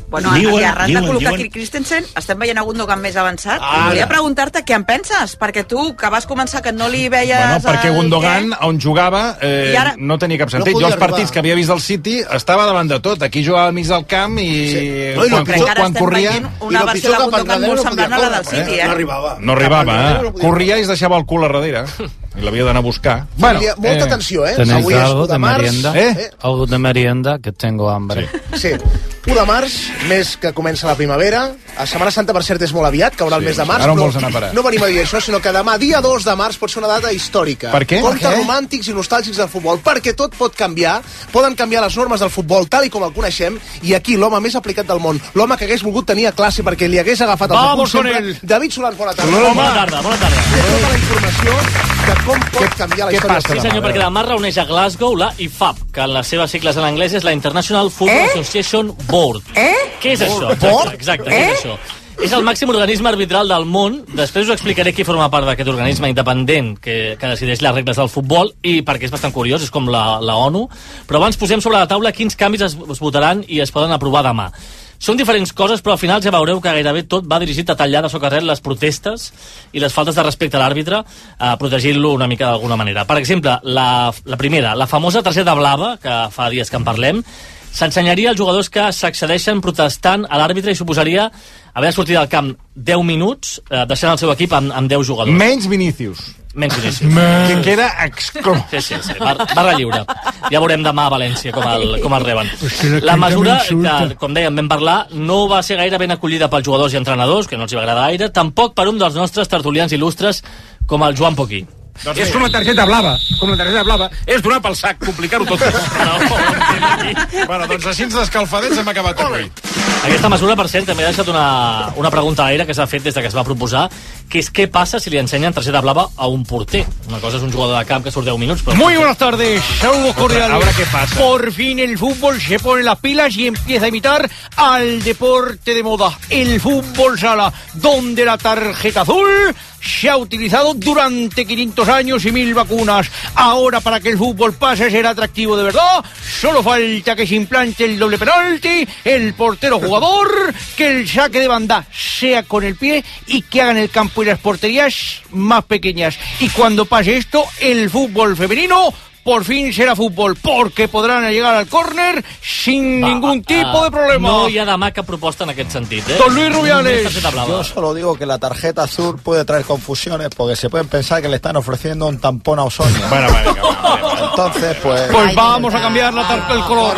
Bueno, Diuen, i arran de diuen, col·locar diuen. aquí Christensen, estem veient a Gundogan més avançat. Ara. I volia preguntar-te què en penses, perquè tu, que vas començar que no li veies... Bueno, perquè Gundogan, què, on jugava, eh, I ara- no tenia cap No sentit. podia jo els partits arribar. que havia vist del City estava davant de tot. Aquí jugava al mig del camp i Sí. No, i quan, pitjor- que ara quan estem corria... una versió de Gundogan molt no semblant a la del City, eh? eh? No arribava. No arribava, eh? no Corria i es deixava el cul a darrere. I l'havia d'anar a buscar. Família, molta atenció, eh? ¿Tenéis Avui és algo 1 de de març. merienda? Eh? Algo de merienda, que tengo hambre. Sí. 1 de març, mes que comença la primavera. A Setmana Santa, per cert, és molt aviat, caurà el Sí. mes de març. Ara on vols anar a parar? No venim a dir això, sinó que demà, dia 2 de març, pot ser una data històrica. Per què? Per què? romàntics i nostàlgics del futbol, perquè tot pot canviar. Poden canviar les normes del futbol tal i com el coneixem, i aquí l'home més aplicat del món, l'home que hagués volgut tenir a classe perquè li hagués agafat el Vamos sempre, él. David Solans, bona tarda. Bona tarda, bona tarda. Té tota la informació de com pot canviar la història. Sí, senyor, perquè demà reuneix a Glasgow la IFAB, que en les seves sigles en anglès és la International Football Eh? Association Board. Eh? Què és això? Board? Exacte, exacte Eh? què és això? És el màxim organisme arbitral del món. Després us explicaré qui forma part d'aquest organisme independent que, que decideix les regles del futbol i perquè és bastant curiós, és com la, la ONU. Però abans posem sobre la taula quins canvis es, es votaran i es poden aprovar demà. Són diferents coses, però al final ja veureu que gairebé tot va dirigit a tallar de socarret les protestes i les faltes de respecte a l'àrbitre, eh, protegint-lo una mica d'alguna manera. Per exemple, la, la primera, la famosa targeta blava, que fa dies que en parlem, s'ensenyaria als jugadors que s'accedeixen protestant a l'àrbitre i suposaria haver de sortir del camp 10 minuts, eh, deixant el seu equip amb, amb 10 jugadors. Menys Vinícius. Menys Vinícius. Que queda exclòs. Sí, sí, sí. Bar barra lliure. Ja veurem demà a València com el, com el reben. la mesura, que, com dèiem, vam parlar, no va ser gaire ben acollida pels jugadors i entrenadors, que no els hi va agradar gaire, tampoc per un dels nostres tertulians il·lustres, com el Joan Poquí. Es una tarjeta blava, com la tarjeta blava. És donar pel sac, complicar-ho tot. bueno, doncs així d'escalfadets hem acabat avui. Aquesta mesura, per cert, també ha deixat una, una pregunta a l'aire que s'ha fet des de que es va proposar, que és què passa si li ensenyen targeta blava a un porter. Una cosa és un jugador de camp que surt 10 minuts, però... Muy buenas tardes, saludos cordiales. ahora qué pasa. Por fin el fútbol se pone las pilas y empieza a imitar al deporte de moda, el fútbol sala, donde la tarjeta azul se ha utilizado durante 500 años y mil vacunas. Ahora, para que el fútbol pase a ser atractivo de verdad, solo falta que se implante el doble penalti, el portero jugador, que el saque de banda sea con el pie y que hagan el campo y las porterías más pequeñas. Y cuando pase esto, el fútbol femenino por fin será fútbol, porque podrán llegar al córner sin ningún tipo de problema. No hi ha demà cap proposta en aquest sentit, eh? Don Luis Rubiales. Yo solo digo que la tarjeta azul puede traer confusiones porque se pueden pensar que le están ofreciendo un tampón a Osonia. Bueno, venga, Entonces, pues... Pues vamos a cambiar la tar- el color.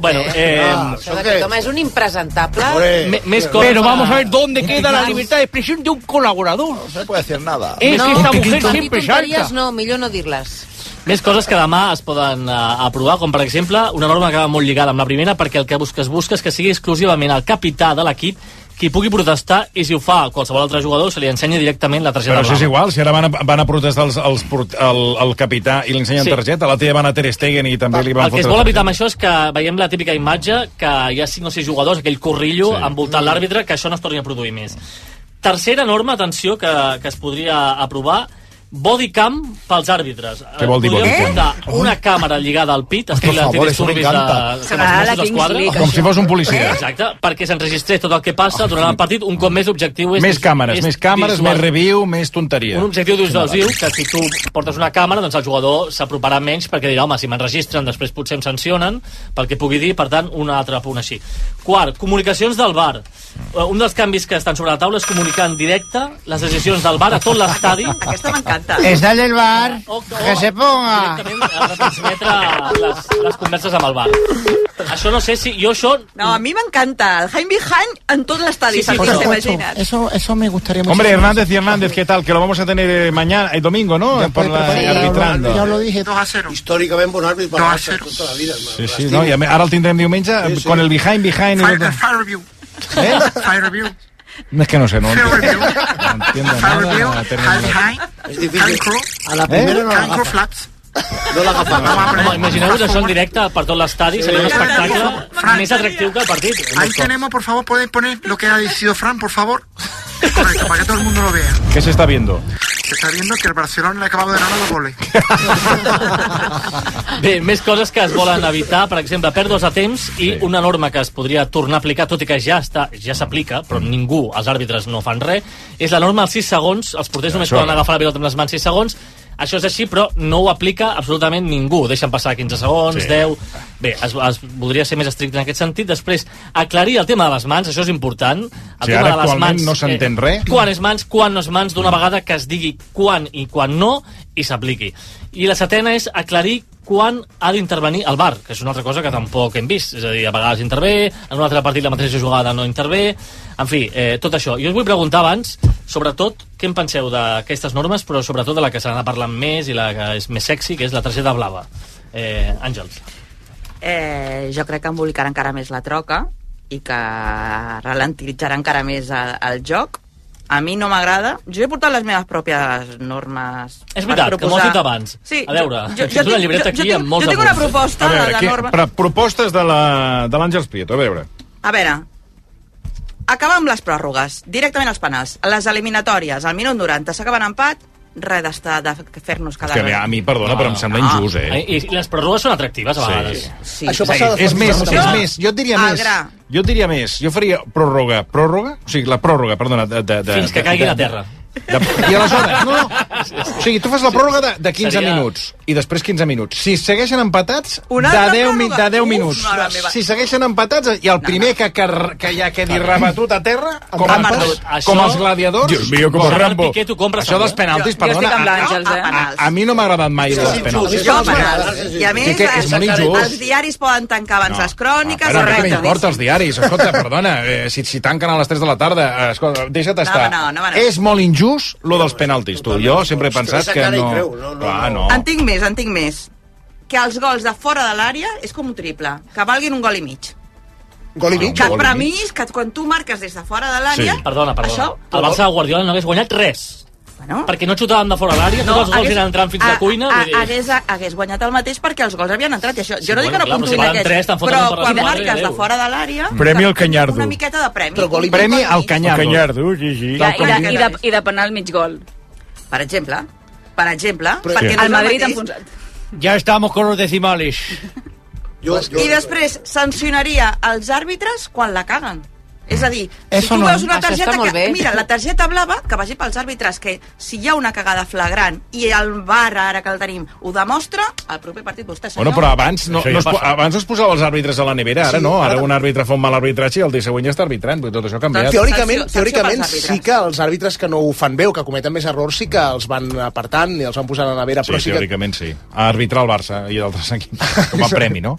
Bueno, eh, Això d'aquest home és un impresentable. Pero vamos a ver dónde queda la libertad de expresión de un colaborador. No se puede decir nada. Es que esta mujer siempre salta. no, millor no dir-les. Més coses que demà es poden uh, aprovar, com per exemple una norma que va molt lligada amb la primera, perquè el que busques busques que sigui exclusivament el capità de l'equip qui pugui protestar i si ho fa qualsevol altre jugador se li ensenya directament la targeta Però això és igual, si ara van a, van a protestar els, els, el, el capità i li ensenyen Sí. targeta, l'altre dia van a Ter Stegen i també li van El que es fotre vol evitar amb això és que veiem la típica imatge que hi ha 5 o 6 jugadors, aquell corrillo sí. envoltant l'àrbitre, que això no es torni a produir més. Tercera norma, atenció, que, que es podria aprovar, bodycam pels àrbitres. Què vol dir bodycam? portar una càmera lligada al pit, estil antidisturbis de, la Mossos Kings d'Esquadra. League, Com si fos un policia. Exacte, perquè s'enregistrés tot el que passa durant el partit. Un cop més l'objectiu és... Més càmeres, és més càmeres, visual. més review, més tonteria. Un objectiu dissuasiu que si tu portes una càmera, doncs el jugador s'aproparà menys perquè dirà, home, si m'enregistren, després potser em sancionen pel que pugui dir, per tant, un altre punt així. Quart, comunicacions del bar. Eh, Un dels canvis que estan sobre la taula és comunicar en directe les decisions del bar a tot l'estadi. Aquesta m'encanta. Está en el bar. O, o, Que se ponga. Directament a retransmetre les, les converses amb el bar. Això no sé si... Jo això... No, a mi m'encanta. El Jaime Behind en tot l'estadi, Sí, sí, sí, por supuesto. Eso, eso me gustaría mucho. Hombre, Hernández y Hernández, ¿qué tal? Que lo vamos a tener eh, mañana, el domingo, ¿no? Por la, Sí, arbitrando. Ya lo dije. 2 a 0. Històricament bon àrbit per a zero. tota la vida. Sí, sí, no? I ara el tindrem diumenge Sí, sí. con el behind, behind... Fire, Y... tot. fire review. ¿Eh? Fire review. No, es que no sé, no, Fire entiendo, review. no entiendo Fire nada. review. la High terminología. behind. És difícil. Cancro. A la primera no Cancro l'agafa. flaps. No l'agafa. Home, imagineu-vos això en directe per tot l'estadi, seria un espectacle més atractiu que el partit. Ahí tenemos, por favor, pueden poner lo que ha decidido Fran, por favor. Correcto, para que todo el mundo lo vea. ¿Qué se está viendo? Se está viendo que el Barcelona le ha acabado de ganar los goles. Bé, més coses que es volen evitar, per exemple, pèrdues de temps i una norma que es podria tornar a aplicar, tot i que ja està ja s'aplica, però ningú, els àrbitres no fan res, és la norma als 6 segons, els porters només Això. poden agafar la pilota amb les mans 6 segons, això és així, però no ho aplica absolutament ningú. Deixen passar 15 segons, Sí. 10... Bé, es, es voldria ser més estricte en aquest sentit. Després, aclarir el tema de les mans, això és important. El Sí, tema ara de les mans, no s'entén eh, res. Quan és mans, quan no és mans, d'una vegada que es digui quan i quan no, i s'apliqui. I la setena és aclarir quan ha d'intervenir el VAR, que és una altra cosa que tampoc hem vist. És a dir, a vegades intervé, en un altre partit la mateixa jugada no intervé... En fi, eh, tot això. Jo us vull preguntar abans, sobretot, què en penseu d'aquestes normes, però sobretot de la que se n'ha parlant més i la que és més sexy, que és la targeta blava. Eh, Àngels. Eh, jo crec que embolicarà encara més la troca i que ralentitzarà encara més el, el joc. A mi no m'agrada. Jo he portat les meves pròpies normes. És veritat, que m'ho has dit abans. Sí, a veure, jo, jo, tens una llibreta jo, aquí jo, tinc, amb molts jo tinc una proposta A veure, de, de norma... però, propostes de la- de l'Àngels Prieto, a veure. A veure, acaba amb les pròrrogues, directament als penals. A les eliminatòries, al minut 90, s'acaben empat, res d'estar de fer-nos cada És que a mi, perdona, però em sembla injust, eh? I, I les pròrrogues són atractives, a Sí. vegades. Sí. Això Sí, passa de és fons més, de és més, jo et diria més. gra. Jo et diria més. Jo faria pròrroga, pròrroga, o sigui, la pròrroga, perdona, de... de, de Fins que de- caigui de- a terra. De, I aleshores, no, no. O sigui, tu fas la pròrroga de, de 15 Seria- minuts i després 15 minuts. Si segueixen empatats, Una de altra 10, mi- de 10 Uf, minuts. Si segueixen empatats i el primer que, que, que ja quedi rebatut a terra, com, Ha els, perdut. com Això- els gladiadors... Dios mío, com Gol. Rambo. Piqué, tu compres Això dels penaltis, Jo- jo perdona, estic amb a, eh? a, a, a mi no m'ha agradat mai Sí, dels sí, penaltis. Jo, sí, penals. sí, sí, sí. I a més, Que- és molt injust. els diaris poden tancar abans les cròniques. Ah, però què correcte. m'importa els diaris? Escolta, perdona, eh, si, si tanquen a les 3 de la tarda, eh, escolta, deixa't estar. no, no, no. És molt injust, lo dels penaltis, tu. Jo sempre he pensat que no... hi creu, no, no, Clar, no. En tinc més, en tinc més. Que els gols de fora de l'àrea és com un triple, que valguin un gol i mig. Gol i mig. Que per mi, que quan tu marques des de fora de l'àrea... Sí. Perdona, perdona. Això, el Barça de Guardiola no hagués guanyat res. Bueno, Perquè no xutaven de fora l'àrea, tots els gols hagués- eren entrant fins a la cuina. a- dir... hagués, hagués guanyat el mateix perquè els gols havien entrat. I això, Sí, jo no dic que bueno, no clar, però si puntuïn valen aquests, tres, però quan la mare de marques de fora de l'àrea... Premi al Canyardo. Una miqueta de premi. Però gol i mig. Premi al Canyardo. Canyardo, sí, sí. I, i, de, i, de, I de penal mig gol. Per exemple, per exemple, Però- perquè Sí. no El Madrid mateix. enfonsat. Ya estamos con los decimales. Jo, jo, I després sancionaria els àrbitres quan la caguen. És a dir, si Eso tu no. veus una targeta que... bé. Mira, la targeta blava, que vagi pels àrbitres, que si hi ha una cagada flagrant i el VAR, ara que el tenim, ho demostra, al proper partit vostè, senyor... Bueno, però abans no, Això ja no es, passa. abans es posava els àrbitres a la nevera, ara Sí, no, ara ara- un àrbitre fa un mal arbitratge i el dia següent ja està arbitrant, dir, tot això ha canviat. Teòricament, Sanció- sanció teòricament àrbitres. sí que els àrbitres que no ho fan bé o que cometen més errors sí que els van apartant i els van posant a la nevera, Sí, però sí que... teòricament sí. A arbitrar el Barça i d'altres equips, com a premi, ¿no?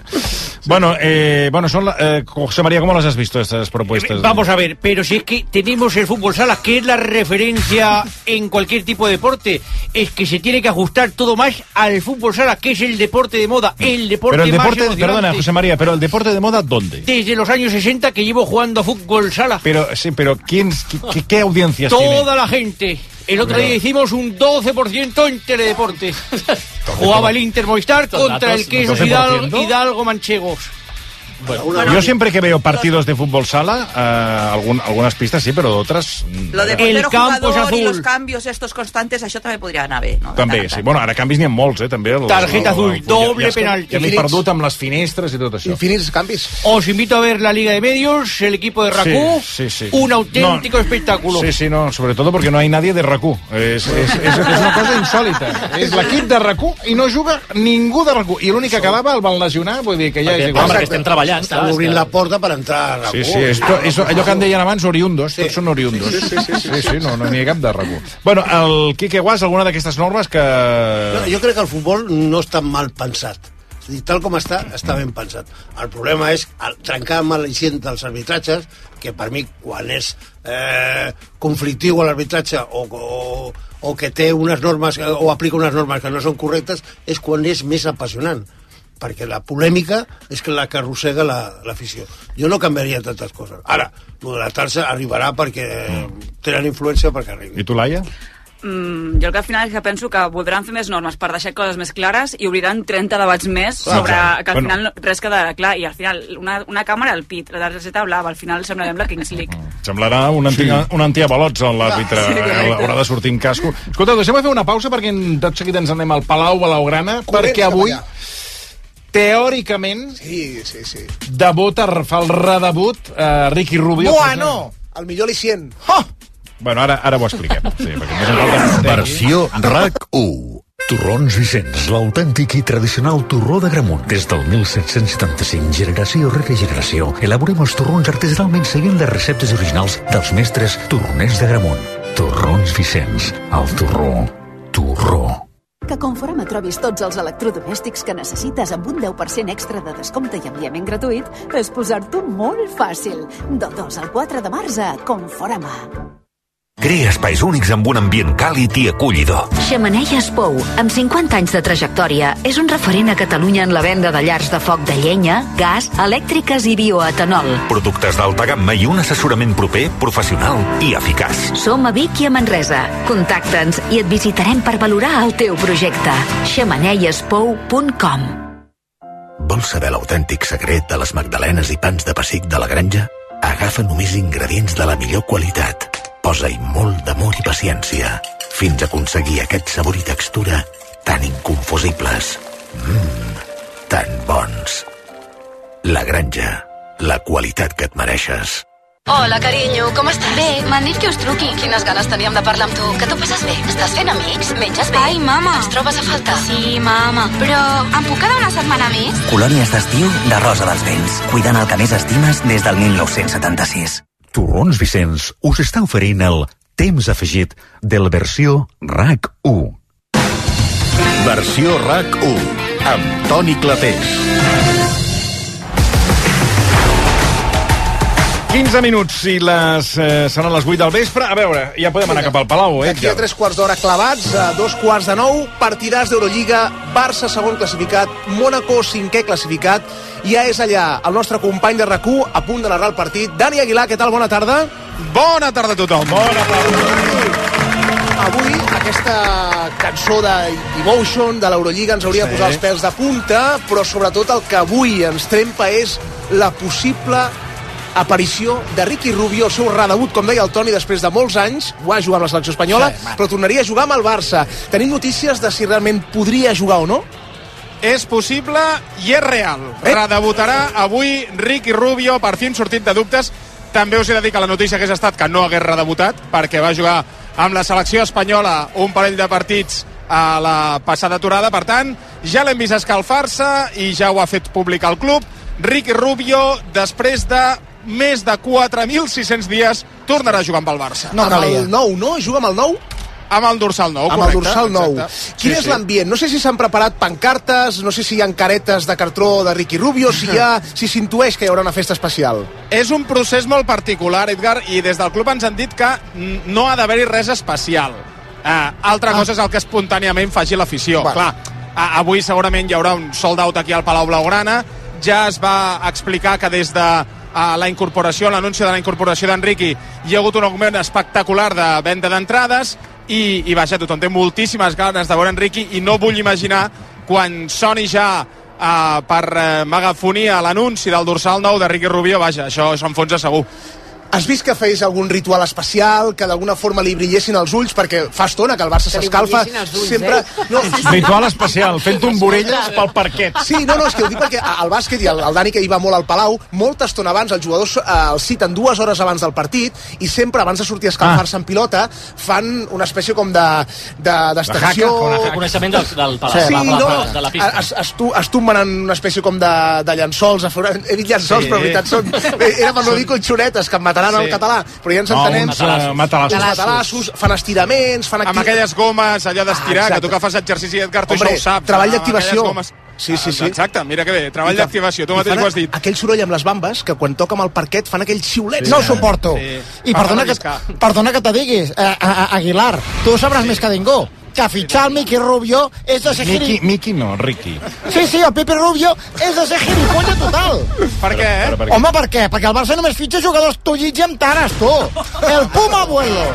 bueno, eh, bueno son la- eh, José María, ¿cómo las has visto estas propuestas? Vamos a ver, pero si es que tenemos el fútbol sala, que es la referencia en cualquier tipo de deporte, es que se tiene que ajustar todo más al fútbol sala, que es el deporte de moda, el deporte Pero el más deporte, emocionante. perdona, José María, pero el deporte de moda, ¿dónde? Desde los años 60 que llevo jugando a fútbol sala. Pero, sí, pero ¿quién, qué, qué audiencias tiene? Toda la gente. El otro Pero- día hicimos un 12% en teledeporte. Jugaba el Inter Movistar contra el queso 12%? Hidalgo, Hidalgo Manchegos. Yo siempre que veo partidos de fútbol sala, eh, algun- algunas pistas sí, pero otras... mm, Lo de El portero campo és jugador i azul. los cambios estos constantes, això també podria anar bé, no? També, sí. Bueno, ara canvis n'hi ha molts, eh, també. Els- Tarjeta azul, ja- doble ja, ja, penalti. Ja m'he perdut amb les finestres i tot això. Infinits canvis. Os invito a ver la Liga de Medios, el equipo de Racú. Sí, sí, sí. Un auténtico espectáculo. Sí, sí, no, sobre todo porque no hay nadie de RAC1. És, és, és, és una cosa insòlita. És l'equip de RAC1 i no juga ningú de RAC1. I l'únic que quedava el van lesionar, vull dir que ja Perquè, és igual. home, perquè estem treballant. Estan clar, obrint que- la porta per entrar a la Sí, sí, és, és allò que en deien abans oriundos, tots són oriundos. Sí, sí, sí, sí, sí no, no n'hi ha cap de RAC1. Bueno, el Quique Guas, alguna d'aquestes normes que... No, jo crec que el futbol no està mal pensat. És dir, tal com està, està ben pensat. El problema és el, trencar amb l'al·licient dels arbitratges, que per mi, quan és eh, conflictiu l'arbitratge o, o, o que té unes normes eh, o aplica unes normes que no són correctes, és quan és més apassionant perquè la polèmica és que la que arrossega la- l'afició. jo no canviaria tantes coses. Ara, la tarsa arribarà perquè tenen influència perquè arribi. I tu, Laia? Mm, jo el que al final és que penso que voldran fer més normes per deixar coses més clares i obriran 30 debats més Clar, sobre clar. que al Bueno. final res quedarà clar i al final una, una càmera al pit, la targeta blava, al final semblarem la Kings League. Semblarà un, anti, un antiavalots a l'àrbitre. Sí, correcte. Haurà de sortir amb casco. Escolta, deixem fer una pausa perquè en- tot seguit ens anem al Palau Blaugrana, Corrents perquè avui, allà. Teòricament, Sí, sí, sí. debuta, fa el redebut eh, Ricky Rubio. Bueno, el millor al·licient. Oh! Bueno, ara, ara ho expliquem. Sí, perquè Versió RAC 1. Torrons Vicenç, l'autèntic i tradicional torró de Gramunt. Des del 1775, generació rere generació, elaborem els torrons artesanalment seguint les receptes originals dels mestres torroners de Gramunt. Torrons Vicenç, el torró, torró. Que Conforama trobis tots els electrodomèstics que necessites amb un 10% extra de descompte i enviament gratuït és posar-t'ho molt fàcil. Del 2 al 4 de març a Conforama. Crea espais únics amb un ambient càlid i acollidor. Xemeneies Pou, amb 50 anys de trajectòria, és un referent a Catalunya en la venda de llars de foc de llenya, gas, elèctriques i bioetanol. Productes d'alta gamma i un assessorament proper, professional i eficaç. Som a Vic i a Manresa. Contacta'ns i et visitarem per valorar el teu projecte. xemeneiespou.com Vols saber l'autèntic secret de les magdalenes i pans de pessic de la granja? Agafa només ingredients de la millor qualitat. Posa-hi molt d'amor i paciència fins a aconseguir aquest sabor i textura tan inconfusibles. Mmm, tan bons. La granja, la qualitat que et mereixes. Hola, carinyo, com estàs? Bé, m'han dit que us truqui. Quines ganes teníem de parlar amb tu. Que t'ho passes bé? Estàs fent amics? Menges bé? Ai, mama. Ens trobes a faltar? Sí, mama. Però em puc quedar una setmana més? Colònies d'estiu de Rosa dels Vents. Cuidant el que més estimes des del 1976. Torrons Vicenç us està oferint el temps afegit de la versió RAC 1. Versió RAC 1 amb Toni Clapés. 15 minuts i les, eh, seran les 8 del vespre. A veure, ja podem anar cap al Palau, eh? D'aquí a tres quarts d'hora clavats, a dos quarts de nou, partidars d'Eurolliga, Barça segon classificat, Mónaco cinquè classificat, ja és allà el nostre company de rac a punt de narrar el partit. Dani Aguilar, què tal? Bona tarda. Bona tarda a tothom. Bona Avui aquesta cançó de Emotion de l'Eurolliga ens hauria Sí. de posar els pèls de punta, però sobretot el que avui ens trempa és la possible aparició de Ricky Rubio, el seu redebut, com deia el Toni, després de molts anys, va jugar amb la selecció espanyola, Sí, però tornaria a jugar amb el Barça. Tenim notícies de si realment podria jugar o no? És possible i és real. Eh? Redebutarà avui Ricky Rubio, per fi sortit de dubtes. També us he de dir que la notícia hagués estat que no hagués redebutat, perquè va jugar amb la selecció espanyola un parell de partits a la passada aturada. Per tant, ja l'hem vist escalfar-se i ja ho ha fet públic el club. Ricky Rubio, després de més de 4.600 dies, tornarà a jugar amb el Barça. No, amb el 9, no? Juga amb el 9? Amb el dorsal 9, amb correcte. el dorsal 9. exacte. Quin Sí, és sí. l'ambient? No sé si s'han preparat pancartes, no sé si hi ha caretes de cartró de Ricky Rubio, si hi ha, si s'intueix que hi haurà una festa especial. És un procés molt particular, Edgar, i des del club ens han dit que no ha d'haver-hi res especial. Uh, altra cosa és el que espontàniament faci l'afició. Bueno. Clar, uh, avui segurament hi haurà un sold out aquí al Palau Blaugrana. Ja es va explicar que des de uh, la incorporació, l'anunci de la incorporació d'Enriqui, hi ha hagut un augment espectacular de venda d'entrades i, i vaja, tothom té moltíssimes ganes de veure Enriqui i no vull imaginar quan soni ja uh, per uh, megafonia l'anunci del dorsal nou de Ricky Rubio, vaja, això s'enfonsa segur. Has vist que feies algun ritual especial, que d'alguna forma li brillessin els ulls, perquè fa estona que el Barça s'escalfa. Sempre... eh? No, Ritual especial, fent tomborelles pel parquet. Sí, no, no, és que ho dic perquè al bàsquet i el, el Dani que hi va molt al Palau, molta estona abans els jugadors eh, els citen dues hores abans del partit i sempre abans de sortir a escalfar-se Ah. en pilota fan una espècie com de de- d'extensió... De coneixement del, del palau, Sí, de, no, la, de la pista. es, es, tu- es tumben en una espècie com de, de llençols, a fer, he dit llençols, Sí. però en veritat són, era per no dir colxonetes, que em mataran Sí. al català, però ja ens No, entenem. uns, eh, matalassos. Matalassos, fan estiraments, fan Amb aquelles gomes, allò d'estirar, Ah, que tu que fas exercici, Edgar, tu Hombre, això ho saps. treball d'activació. Sí, sí, sí. Exacte, mira que bé, treball d'activació, tu mateix ho has dit. Aquell soroll amb les bambes, que quan toca amb el parquet fan aquells xiulets. No ho suporto. Sí. I perdona que, perdona que te diguis, eh, a, a, Aguilar, tu ho sabràs més que ningú, que fitxar el Miqui Rubio és de ser Miki, gili... Miki no, Ricky. Sí, sí, el Pepe Rubio és de ser gilipolla total. Per què, eh? Per, per, Home, per què? Perquè el Barça només fitxa jugadors tullits i amb tares, tu. El Puma Abuelo.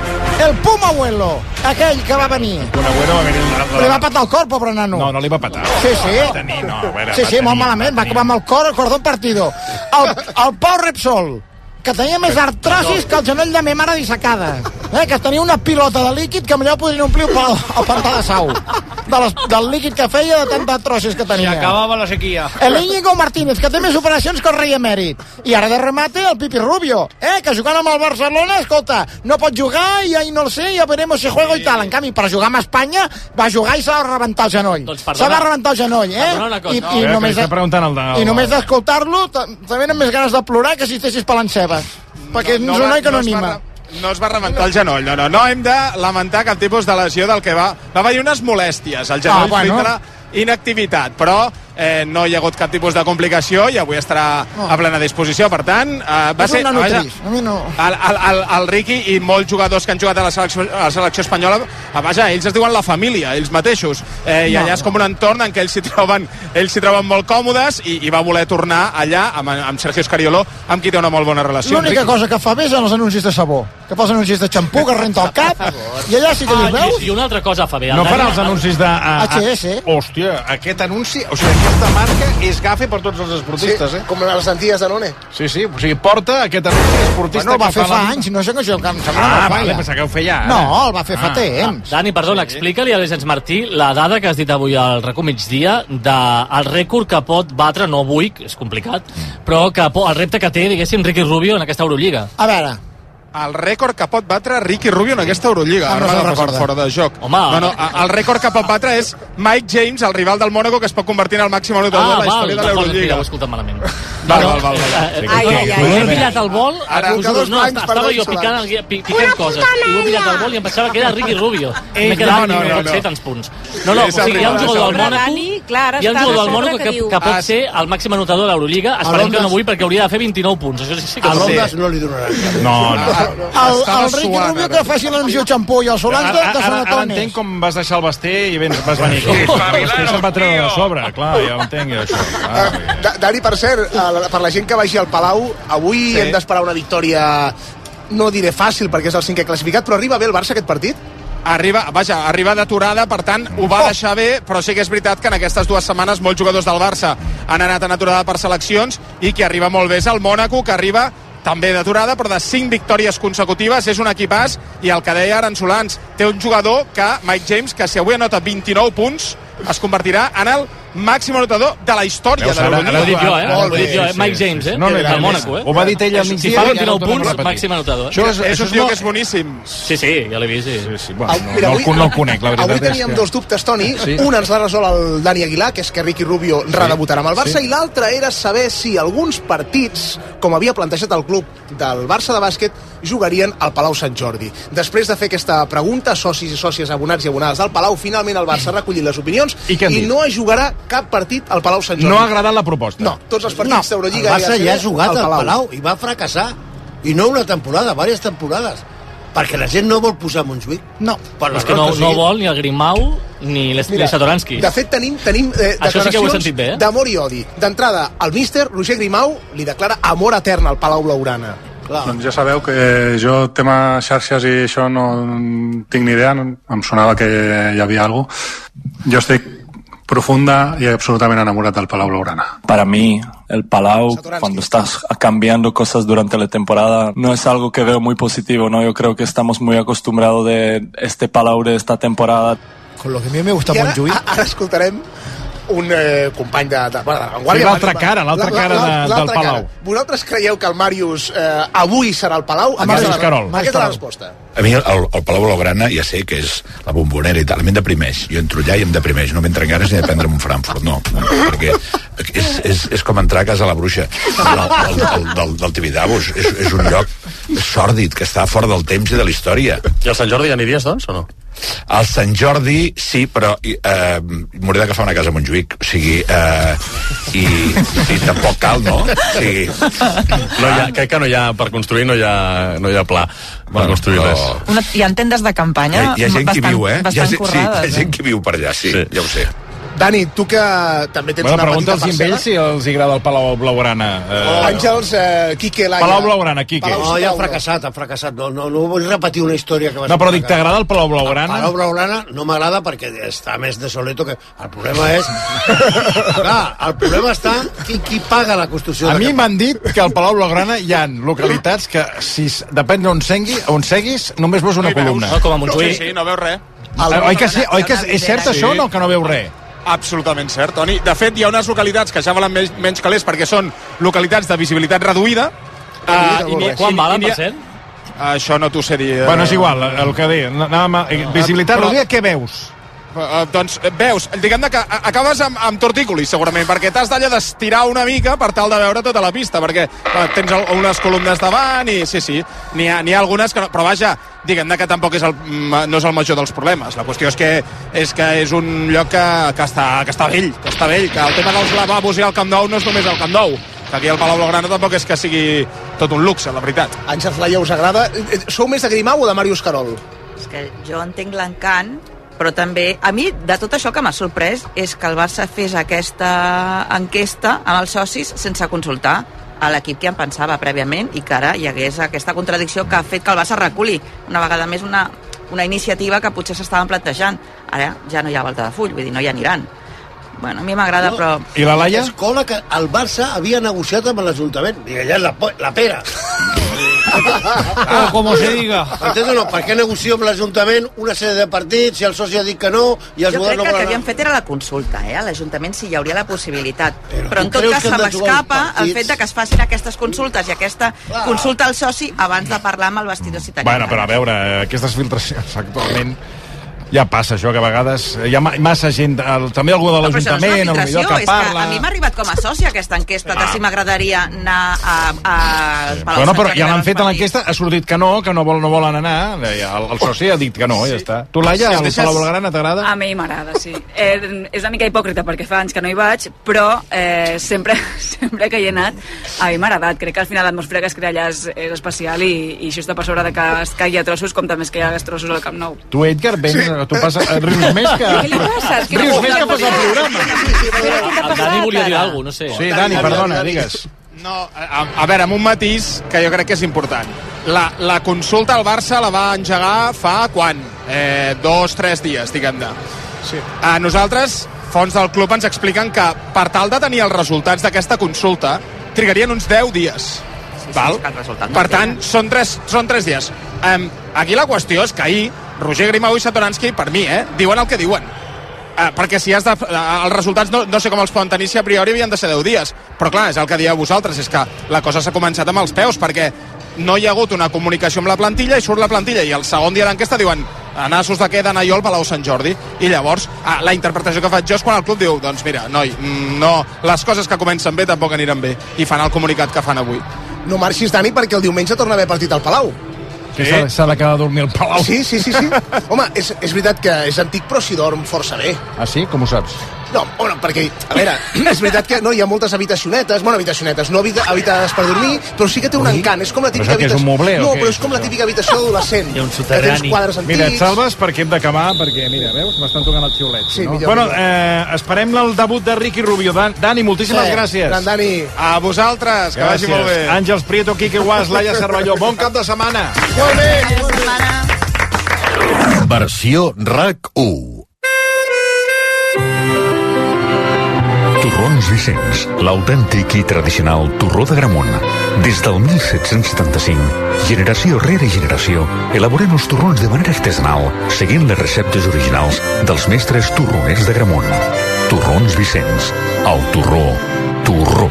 El Puma Abuelo. Aquell que va venir. Un agüero va venir... Li va patar el cor, pobre nano. No, no li va patar. Sí, sí. Va tenir, no, veure, Sí, sí, molt tenir, malament. Va acabar amb el cor, el cordón partido. El, el Pau Repsol, que tenia més artrosis que el genoll de ma mare dissecada. Eh, que tenia una pilota de líquid que millor podrien omplir el, pa- el pantà de sau. De les, del líquid que feia de tanta artrosis que tenia. acababa la sequía. El Íñigo Martínez, que té més operacions que el rei emèrit. I ara de remate el Pipi Rubio, eh, que jugant amb el Barcelona, escolta, no pot jugar i ahí no el sé, ja veremos si juego i tal. En canvi, per jugar amb Espanya, va jugar i s'ha de rebentar el genoll. Doncs S'ha de rebentar el genoll, eh? Una cosa. I, No, i, només, i només d'escoltar-lo també eren més ganes de plorar que si estessis pelant cebes. Perquè és un noi que no va anima. no es va rebentar el genoll, no, no, no hem de lamentar cap tipus de lesió del que va... Va haver unes molèsties al genoll Ah, bueno. fruit de la inactivitat, però eh, no hi ha hagut cap tipus de complicació i avui estarà a plena disposició, per tant, eh, va És ser... un vaja, a mi no... el, el, el, el Riqui i molts jugadors que han jugat a la selecció, a la selecció espanyola, ah, vaja, ells es diuen la família, ells mateixos, eh, i No. allà és com un entorn en què ells s'hi troben, ells s'hi troben molt còmodes i, i va voler tornar allà amb, amb Sergio Escariolo, amb qui té una molt bona relació. L'única cosa que fa bé són els anuncis de sabó. Que fa els anuncis de xampú, que renta el cap, i allà sí que Ah, els veus. i, I una altra cosa fa bé. No farà els anuncis de... A, a, HS. hòstia, aquest anunci... O sigui, aquesta marca és gafe per tots els esportistes, eh? Com les Antilles de None. Sí, sí, o sigui, porta aquest anunci esportista Bueno, el va fer fa la- anys, no sé que això que em sembla Ah, fa vale, pensava que ho feia ara. No, el va fer fa Ah, temps. Dani, perdona, explica-li a l'Agents Martí la dada que has dit avui al RACO migdia del rècord que pot batre, no avui, és complicat, però que el repte que té, diguéssim, Ricky Rubio en aquesta Eurolliga. A veure, El rècord que pot batre Ricky Rubio en aquesta Eurolliga. Ah, no Ara se'n m'ha de recorda. fora de joc. Home. No, no, a- el rècord que pot batre és Mike James, el rival del Mónaco, que es pot convertir en el màxim anotador de la Ah, val, història de l'Eurolliga. ho he escoltat malament. Val, val, val, val. Eh, Ai, ai, ai. He pillat el vol, Ara- us no, estava jo picant, picant coses, i ho he pillat el vol i em pensava que era Ricky Rubio. M'he quedat, no, no, no, no, no. tants punts. No, no, o sigui, hi ha un el jugador del. Mónaco hi ha un jugador del Mónaco que que, pot Ah, ser el màxim anotador de l'Eurolliga, esperem que no avui perquè hauria de fer 29 punts. Això sí que A l'Ondas no li donaran. No, no. El, el Ricky suant, Rubio ara. que faci l'anunci xampú i els solans de, Ara, de ara, ara Sanatones. entenc com vas deixar el Basté i vens, vas venir aquí. El Basté se'n va treure de sobre, clar, ja ho entenc, jo, això. Ah, Da- Dani, per cert, eh, per la gent que vagi al Palau, avui Sí. hem d'esperar una victòria no diré fàcil perquè és el cinquè classificat, però arriba bé el Barça aquest partit? Arriba, vaja, arriba d'aturada, per tant, ho va deixar bé, però sí que és veritat que en aquestes dues setmanes molts jugadors del Barça han anat en aturada per seleccions i qui arriba molt bé és el Mónaco, que arriba també d'aturada, però de 5 victòries consecutives, és un equipàs, i el que deia Aransolans, té un jugador que, Mike James, que si avui anota 29 punts, es convertirà en el màxim anotador de la història Veus, de ara- Ho he dit jo, eh? Molt Ho he dit bé, jo, eh? sí, Mike sí, James, sí. eh? No, no, del Mónaco, eh? ho va dir ell al Si migdia fa i ara 29 ho tornem a punts, màxim anotador. Això és, És això un és que és boníssim. Sí, sí, ja l'he vist, sí. Sí, sí, bueno, Au, no, mira, no, el, no el conec, la veritat Avui és teníem dos dubtes, Toni. Sí. Un ens l'ha resolt el Dani Aguilar, que és que Ricky Rubio redebutarà amb el Barça, Sí. i l'altre era saber si alguns partits, com havia plantejat el club del Barça de bàsquet, jugarien al Palau Sant Jordi. Després de fer aquesta pregunta, socis i sòcies, abonats i abonades del Palau, finalment el Barça ha recollit les opinions I dit? no es jugarà cap partit al Palau Sant Jordi. No ha agradat la proposta. No, tots els No, partits El d'Eurolliga Barça i ja ha jugat al al Palau. Palau i va fracassar. I no una temporada, diverses temporades. Perquè la gent no vol posar Montjuïc. No. Per És que no, no sigui. vol ni el Grimau ni Satoranski. De fet, tenim, tenim eh, Això sí que ho he declaracions sentit bé, eh? d'amor i odi. D'entrada, el míster Roger Grimau li declara amor etern al Palau Blaugrana. Clar. Doncs ja sabeu que jo, tema xarxes i això, no tinc ni idea, no, em sonava que hi havia alguna cosa. Jo estic profunda y absolutamente enamorada del Palau Blaugrana. Para mí, el Palau, cuando estás cambiando cosas durante la temporada, no es algo que veo muy positivo, ¿no? Yo creo que estamos muy acostumbrados de este Palau de esta temporada. Con lo que a mi me gusta ara, Montjuïc. ara escoltarem un eh, company de, de, bueno, de Sí, Vanguardia. l'altra cara, l'altra La- la- cara de- del Palau. cara. Vosaltres creieu que el Màrius eh, avui serà al Palau? El Màrius Carol. Aquesta és la resposta. A mi el, el Palau Blaugrana ja sé que és la bombonera i tal, a mi em deprimeix. Jo entro allà i em deprimeix, no m'entren ganes ni de prendre'm un Frankfurt, no. Perquè és, és, és com entrar a casa la bruixa del, del, del, del Tibidabo. És, és un lloc sòrdid, que està fora del temps i de la història. I al Sant Jordi hi aniries, doncs, o no? Al Sant Jordi, sí, però eh, m'hauré d'agafar una casa a Montjuïc. O sigui, eh, i sí, tampoc cal, no? O sigui, No hi ha, crec que no hi ha, per construir no hi ha, no hi ha pla per construir però- res. Una, hi ha tendes de hi, campanya ha- hi ha gent que hi bastant, viu, eh? Hi ha, bastant gent- sí, hi currades. ha gent que viu per allà, sí, sí. ja ho sé. Dani, tu que també tens Bueno, una pregunta petita parcel·la. ells si els agrada el Palau Blaugrana. Eh, Àngels, eh, Quique, Laia... Palau Blaugrana, Quique. Palau No, ja ha fracassat, ha fracassat. No, no, no vull repetir una història que va No, ser però dic, t'agrada el Palau Blaugrana? Palau Blaugrana no m'agrada perquè està més desoleto que... El problema és... Clar, el problema està qui, qui paga la construcció A de mi m'han dit que al Palau Blaugrana hi ha localitats que, si depèn d'on segui, on seguis, només veus una No columna. No, com a Montjuïc. Sí, sí, no veus res. El, oi que, sí, oi que és, és cert Sí. això o no, que no veus res? Absolutament cert, Toni. De fet, hi ha unes localitats que ja valen menys, menys calés perquè són localitats de visibilitat reduïda. Uh, i ni- Quan i- valen, i ni- per cent? Això no t'ho sé dir. eh. Bueno, és igual, el que deia. Anàvem a, visibilitat Però- reduïda, què veus? Eh, doncs eh, veus, diguem que a- acabes amb, amb tortícolis segurament, perquè t'has d'allò d'estirar una mica per tal de veure tota la pista, perquè eh, tens el, unes columnes davant i sí, sí, n'hi ha, ha algunes que no, però vaja, diguem que tampoc és el, mm, no és el major dels problemes. La qüestió és que és, que és un lloc que, que, està, que està vell, que està vell, que el tema dels lavabos i el Camp Nou no és només el Camp Nou, que aquí al Palau Blaugrana tampoc és que sigui tot un luxe, la veritat. Àngels Laia, us agrada? Sou més de Grimau o de Màrius Carol? És que jo entenc l'encant, però també, a mi, de tot això que m'ha sorprès, és que el Barça fes aquesta enquesta amb els socis sense consultar a l'equip que en pensava prèviament i que ara hi hagués aquesta contradicció que ha fet que el Barça reculi una vegada més una, una iniciativa que potser s'estaven plantejant. Ara ja no hi ha volta de full, vull dir, no hi aniran. Bueno, a mi m'agrada, No. però... I la Laia? Escola que el Barça havia negociat amb l'Ajuntament. Digue, ja és la, la pera. O como se diga. Entens o no? Per què negocio amb l'Ajuntament una sèrie de partits si el soci ha dit que no i els Jo crec no que el que anar? fet era la consulta, eh? A l'Ajuntament sí hi hauria la possibilitat. Però, tu en tot cas que se m'escapa el fet de que es facin aquestes consultes i aquesta consulta al soci abans de parlar amb el vestidor si tenia Bueno, però a veure, eh, aquestes filtracions actualment ja passa això, que a vegades hi ha ma- massa gent, el, també algú de No, no l'Ajuntament, millor filtració, que és que parla... a mi m'ha arribat com a sòcia aquesta enquesta de si m'agradaria anar a, a, al Palau Bueno, però ja l'han fet a l'enquesta, ha sortit que no, que no, vol, no volen anar. El, el soci ha dit que no, ja està. Tu, Laia, el deixes- Palau Blaugrana t'agrada? A mi m'agrada, sí. Eh, és una mica hipòcrita perquè fa anys que no hi vaig, però eh, sempre, sempre que hi he anat a mi m'ha agradat. Crec que al final l'atmosfera que es crea allà és, és especial i, i això està per sobre de que es caigui a trossos com també es caigui a trossos al Camp Nou. Tu, Edgar, vens, sí. Tu passa, eh, rius més que... Què li passa? És que rius no més que fas el programa. El Dani volia dir alguna cosa, no sé. Sí, Dani, perdona, digues. No, a, a veure, amb un matís que jo crec que és important. La, la consulta al Barça la va engegar fa quan? Eh, dos, tres dies, diguem-ne. Sí. A nosaltres, fons del club ens expliquen que per tal de tenir els resultats d'aquesta consulta trigarien uns 10 dies. Val? Per tant, són tres, són tres dies. Um, aquí la qüestió és que ahir Roger Grimau i Satoransky, per mi, eh, diuen el que diuen. Uh, perquè si has de, uh, els resultats no, no sé com els poden tenir si a priori havien de ser 10 dies. Però clar, és el que dieu vosaltres és que la cosa s'ha començat amb els peus perquè no hi ha hagut una comunicació amb la plantilla i surt la plantilla. I el segon dia d'enquesta diuen a nassos de què d'anar jo al Palau Sant Jordi i llavors uh, la interpretació que faig jo és quan el club diu doncs mira, noi, mm, no, les coses que comencen bé tampoc aniran bé i fan el comunicat que fan avui. No marxis, Dani, perquè el diumenge torna a haver partit al Palau. S'ha s'ha de quedar a dormir al Palau. Sí, sí, sí. sí. Home, és, és veritat que és antic, però s'hi dorm força bé. Ah, sí? Com ho saps? No, bueno, perquè, a veure, és veritat que no hi ha moltes habitacionetes, bueno, habitacionetes, no habita, habitades per dormir, però sí que té un encant, és com la típica què és, un mobler o No, però és, com la típica habitació d'adolescent. Hi ha un Que tens quadres antics... Mira, et salves perquè hem d'acabar, perquè, mira, veus, m'estan tocant el xiulet. Sí, no? millor, bueno, millor. eh, esperem el debut de Ricky Rubio. Dan, Dani, moltíssimes Sí, gràcies. gran Dani. A vosaltres, que vagi molt bé. Àngels Prieto, Quique Guas, Laia Cervelló. Bon cap de setmana. Molt bé. Versió RAC 1. Torrons Vicenç, l'autèntic i tradicional torró de Gramunt. Des del 1775, generació rere generació, elaborem els torrons de manera artesanal, seguint les receptes originals dels mestres torroners de Gramunt. Torrons Vicenç, el torró, torró.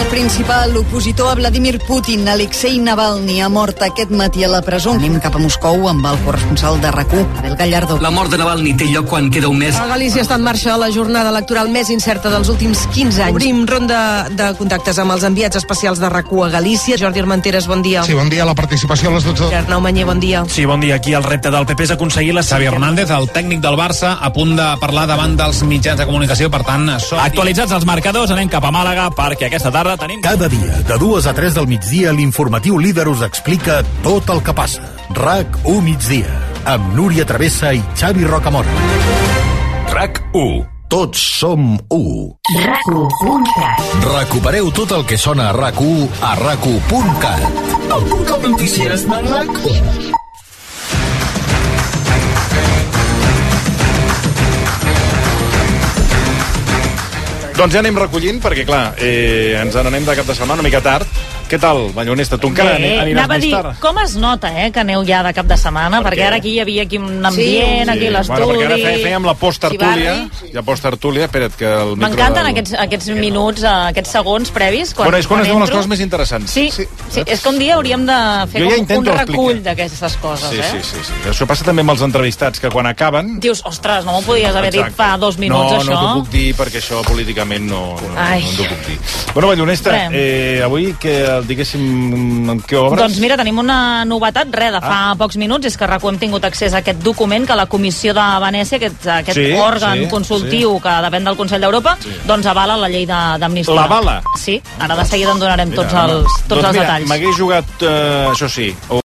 El principal opositor a Vladimir Putin, Alexei Navalny, ha mort aquest matí a la presó. Anem cap a Moscou amb el corresponsal de rac Abel Gallardo. La mort de Navalny té lloc quan queda un mes. A Galícia està en marxa la jornada electoral més incerta dels últims 15 anys. Obrim ronda de contactes amb els enviats especials de rac a Galícia. Jordi Armenteres, bon dia. Sí, bon dia. La participació a les 12. Arnau Manyer, bon dia. Sí, bon dia. Aquí el repte del PP és aconseguir la Xavi Hernández, el tècnic del Barça, a punt de parlar davant dels mitjans de comunicació, per tant... Som... Actualitzats els marcadors, anem cap a Màlaga, perquè aquesta tarda tenim... Cada dia, de 2 a 3 del migdia, l'informatiu líder us explica tot el que passa. RAC 1 migdia, amb Núria Travessa i Xavi Rocamora. RAC 1. Tots som 1. RAC1.cat Recupereu tot el que sona a RAC1 a RAC1.cat. El punt de notícies de RAC1 Doncs ja anem recollint, perquè, clar, eh, ens n'anem de cap de setmana una mica tard. Què tal, Ballonesta? Tu encara Bé, aniràs més dir, tard? com es nota, eh, que aneu ja de cap de setmana, Per perquè què? ara aquí hi havia aquí un ambient, aquí Bueno, l'estudi... perquè ara fe- fèiem la post-tertúlia. Xivarri. La post-tertúlia, espera't, que el micro... M'encanten del- aquests, aquests minuts, eh, aquests segons previs. Quan, Bueno, és quan es diuen les coses més interessants. Sí, sí, sí, és que un dia hauríem de fer Jo ja com un intento recull d'aquestes coses, Sí, eh? sí, sí, sí. Això passa també amb els entrevistats, que quan acaben... Dius, ostres, no m'ho podies haver dit Exacte. fa dos minuts, no, això. No, t'ho puc dir perquè això políticament no, no, Ai. no t'ho puc dir. Bueno, Ballonesta, eh, avui, que, diguéssim, amb què obres? Doncs mira, tenim una novetat, res, de fa Ah. pocs minuts, és que RACU hem tingut accés a aquest document que la Comissió de Venècia, aquest, aquest Sí, òrgan sí, consultiu que depèn del Consell d'Europa, doncs avala la llei d'amnistia. L'avala? Sí, ara de seguida en donarem tots Mira, els, tots doncs els mira, detalls. M'hagués jugat, eh, això sí,